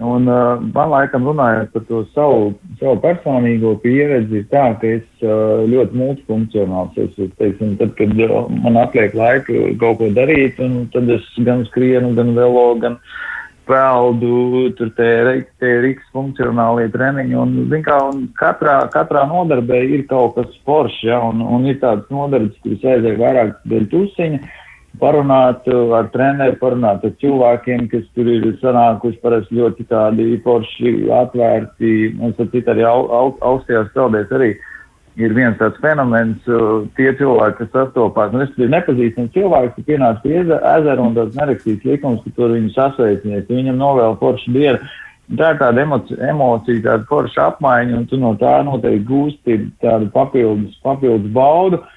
Un uh, man laikam runājot par to savu, savu personīgo pieredzi, ir tā, ka es uh, ļoti multifunkcionāls esmu. Teiksim, tad, kad uh, man atliek laika kaut ko darīt, un tad es gan skrienu, gan velo, gan peldu, tur tie ir X funkcionālie treniņi. Un, zin kā, un katrā, katrā nodarbē ir kaut kas foršs, ja, un, un ir tādas nodarbes, kuras aiziet vairāk dēļ tusiņa parunāt ar treneriem, parunāt ar cilvēkiem, kas tur ir sanākuši parasti ļoti tādi forši, atvērti, un starp arī au, au, augstajās peldēs arī ir viens tāds fenomens, tie cilvēki, kas sastopās, nu, es biju nepazīstams cilvēks, kas pienāca pie ezera un tāds nerakstīts likums, ka tur viņu sasveicinies, viņam novēl foršu dienu. Tā ir tāda emocija, emocija tāda forša apmaiņa, un tu no tā noteikti gūsti tādu papildus, papildus baudu. Uh,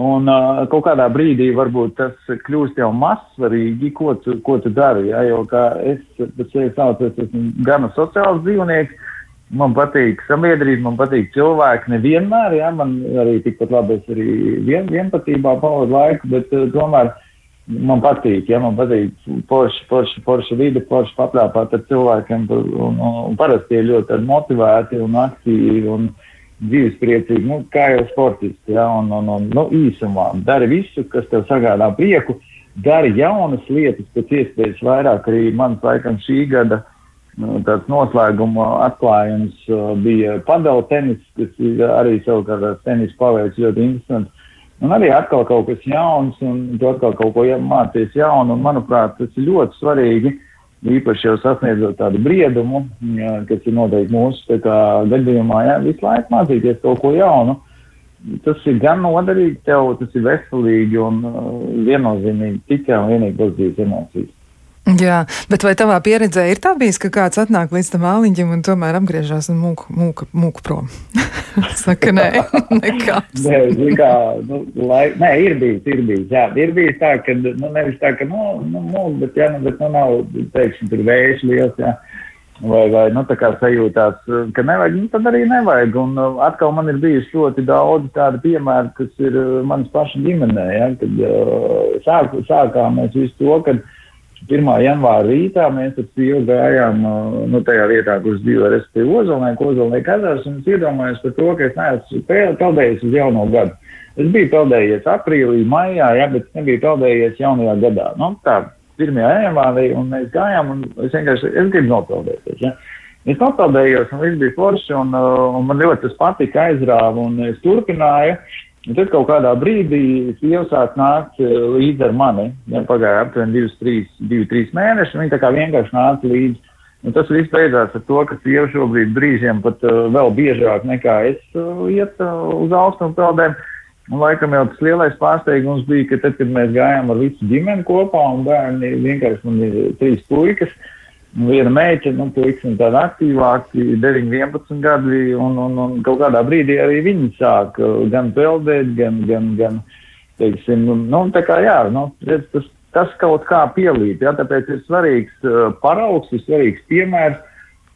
Un uh, kaut kādā brīdī varbūt tas kļūst jau mazsvarīgi, ko tu, ko tu dari. Ja? Jo es saucu, es esmu gana sociāls dzīvnieks, man patīk sabiedrība, man patīk cilvēki. Nevienmēr, ja? man arī tikpat labi es arī vien, vienpatībā pavadu laiku, bet uh, tomēr man patīk, ja man patīk forši, forši, forši vide, forši paplāpāt ar cilvēkiem, un, un, un parasti ir ļoti motivēti un aktīvi. Un, dzīvespriecīgi, nu, kā jau sportisti. Ja, un, un, un, nu, īsumā dari visu, kas tev sagādā prieku, dari jaunas lietas, pēc iespējas vairāk. Arī mans laikam šī gada nu, noslēguma atklājums uh, bija padala tenis, kas ir arī savukārt tenis paveic ļoti interesants. Un arī atkal kaut kas jauns, un tu atkal kaut ko mācies jaunu, un manuprāt, tas ir ļoti svarīgi. Uh, īpaši jau sasniedzot tādu briedumu, jā, kas ir noteikti mūsu gadījumā, jā, visu laiku mācīties kaut ko jaunu. Tas ir gan noderīgi tev, tas ir veselīgi un uh, viennozīmīgi tikai un vienīgi pozitīvas emocijas. Jā, bet vai tavā pieredzē ir tā bijis, ka kāds atnāk līdz tam āliņam un tomēr apgriežas un mūku, mūku, mūku prom? <laughs> Saka, nē, <laughs> nekāds. nē, kā, nu, lai, nē, ir bijis, ir bijis, jā, ir bijis tā, ka, nu, nevis tā, ka, nu, nu, nu bet, jā, nu, bet, nu, nav, teiksim, tur vējš liels, jā, vai, vai, nu, tā kā sajūtās, ka nevajag, nu, tad arī nevajag, un uh, atkal man ir bijis ļoti daudz tādu piemēru, kas ir uh, manas paša ģimenē, jā, kad uh, sāk, sākām mēs visu to, kad, uh, 1. janvāra rītā mēs ar sievu gājām nu, tajā vietā, kur dzīvo RSP Ozolnē, Ozolnē kazās, un es iedomājos par to, ka es neesmu peldējies uz jauno gadu. Es biju peldējies aprīlī, maijā, ja, bet es nebiju peldējies jaunajā gadā. Nu, tā, 1. janvārī, un mēs gājām, un es vienkārši, es gribu nopeldēties. Ja. Es nopeldējos, un viss bija forši, un, un man ļoti tas patika, aizrāva, un es turpināju. Un tad kaut kādā brīdī sieva sāk nākt eh, līdzi ar mani. Ja, pagāja aptuveni 2-3 mēneši, un viņa tā kā vienkārši nāca līdzi. Un tas viss beidzās ar to, ka sieva šobrīd brīžiem pat uh, vēl biežāk nekā es uh, iet uh, uz austrumu peldēm. Un, laikam jau tas lielais pārsteigums bija, ka tad, kad mēs gājām ar visu ģimeni kopā, un bērni vienkārši man ir trīs puikas, viena meita, nu, puikas un tādi aktīvāki, 9, 11 gadi, un, un, un kaut kādā brīdī arī viņi sāk gan peldēt, gan, gan, gan teiksim, nu, tā kā jā, nu, tas, tas kaut kā pielīt, jā, tāpēc ir svarīgs uh, paraugs, ir svarīgs piemērs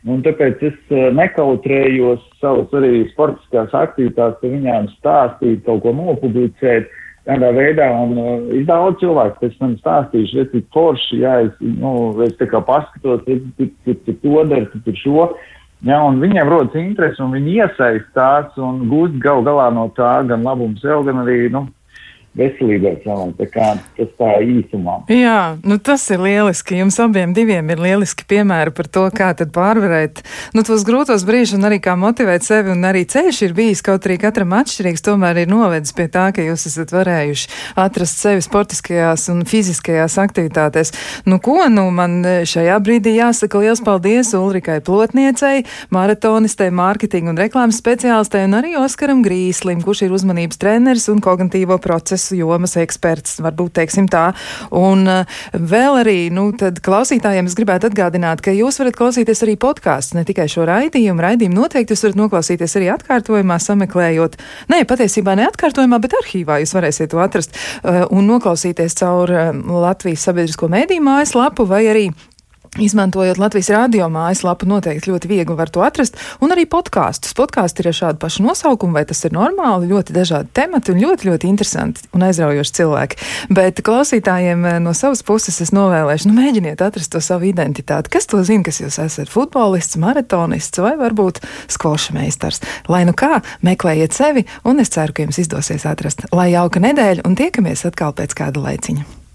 Un tāpēc es uh, nekautrējos savus arī sportiskās aktivitātes, viņām stāstīt, kaut ko nopublicēt. Tādā veidā, un uh, ir daudz cilvēku, kas man stāstījuši, redz, cik forši, jā, es, nu, es tā kā paskatos, redz, cik, cik, cik to dara, cik ir šo. Jā, un viņiem rodas interesi, un viņi iesaistās un gūst gal galā no tā gan labumu sev, gan arī, nu, veselībai cilvēkam. Tā kā tas tā īsumā. Jā, nu tas ir lieliski. Jums abiem diviem ir lieliski piemēri par to, kā tad pārvarēt nu, tos grūtos brīžus un arī kā motivēt sevi. Un arī ceļš ir bijis kaut arī katram atšķirīgs, tomēr ir novedis pie tā, ka jūs esat varējuši atrast sevi sportiskajās un fiziskajās aktivitātēs. Nu, ko nu man šajā brīdī jāsaka liels paldies Ulrikai Plotniecei, maratonistei, mārketinga un reklāmas speciālistei un arī Oskaram Grīslim, kurš ir uzmanības treneris un kognitīvo procesu jomas eksperts, varbūt teiksim tā. Un uh, vēl arī, nu, klausītājiem es gribētu atgādināt, ka jūs varat klausīties arī podkāstus, ne tikai šo raidījumu. Raidījumu noteikti jūs varat noklausīties arī atkārtojumā, sameklējot, ne, patiesībā ne atkārtojumā, bet arhīvā jūs varēsiet to atrast uh, un noklausīties caur uh, Latvijas sabiedrisko mēdīju mājaslapu vai arī Izmantojot Latvijas rādio mājaslapu, noteikti ļoti viegli var to atrast, un arī podkāstus. Podkāsti ir ar šādu pašu nosaukumu, vai tas ir normāli, ļoti dažādi temati un ļoti, ļoti interesanti un aizraujoši cilvēki. Bet klausītājiem eh, no savas puses es novēlēšu, nu mēģiniet atrast to savu identitāti. Kas to zina, kas jūs esat? Futbolists, maratonists vai varbūt skvoša meistars. Lai nu kā, meklējiet sevi, un es ceru, ka jums izdosies atrast. Lai jauka nedēļa, un tiekamies atkal pēc kāda laiciņa.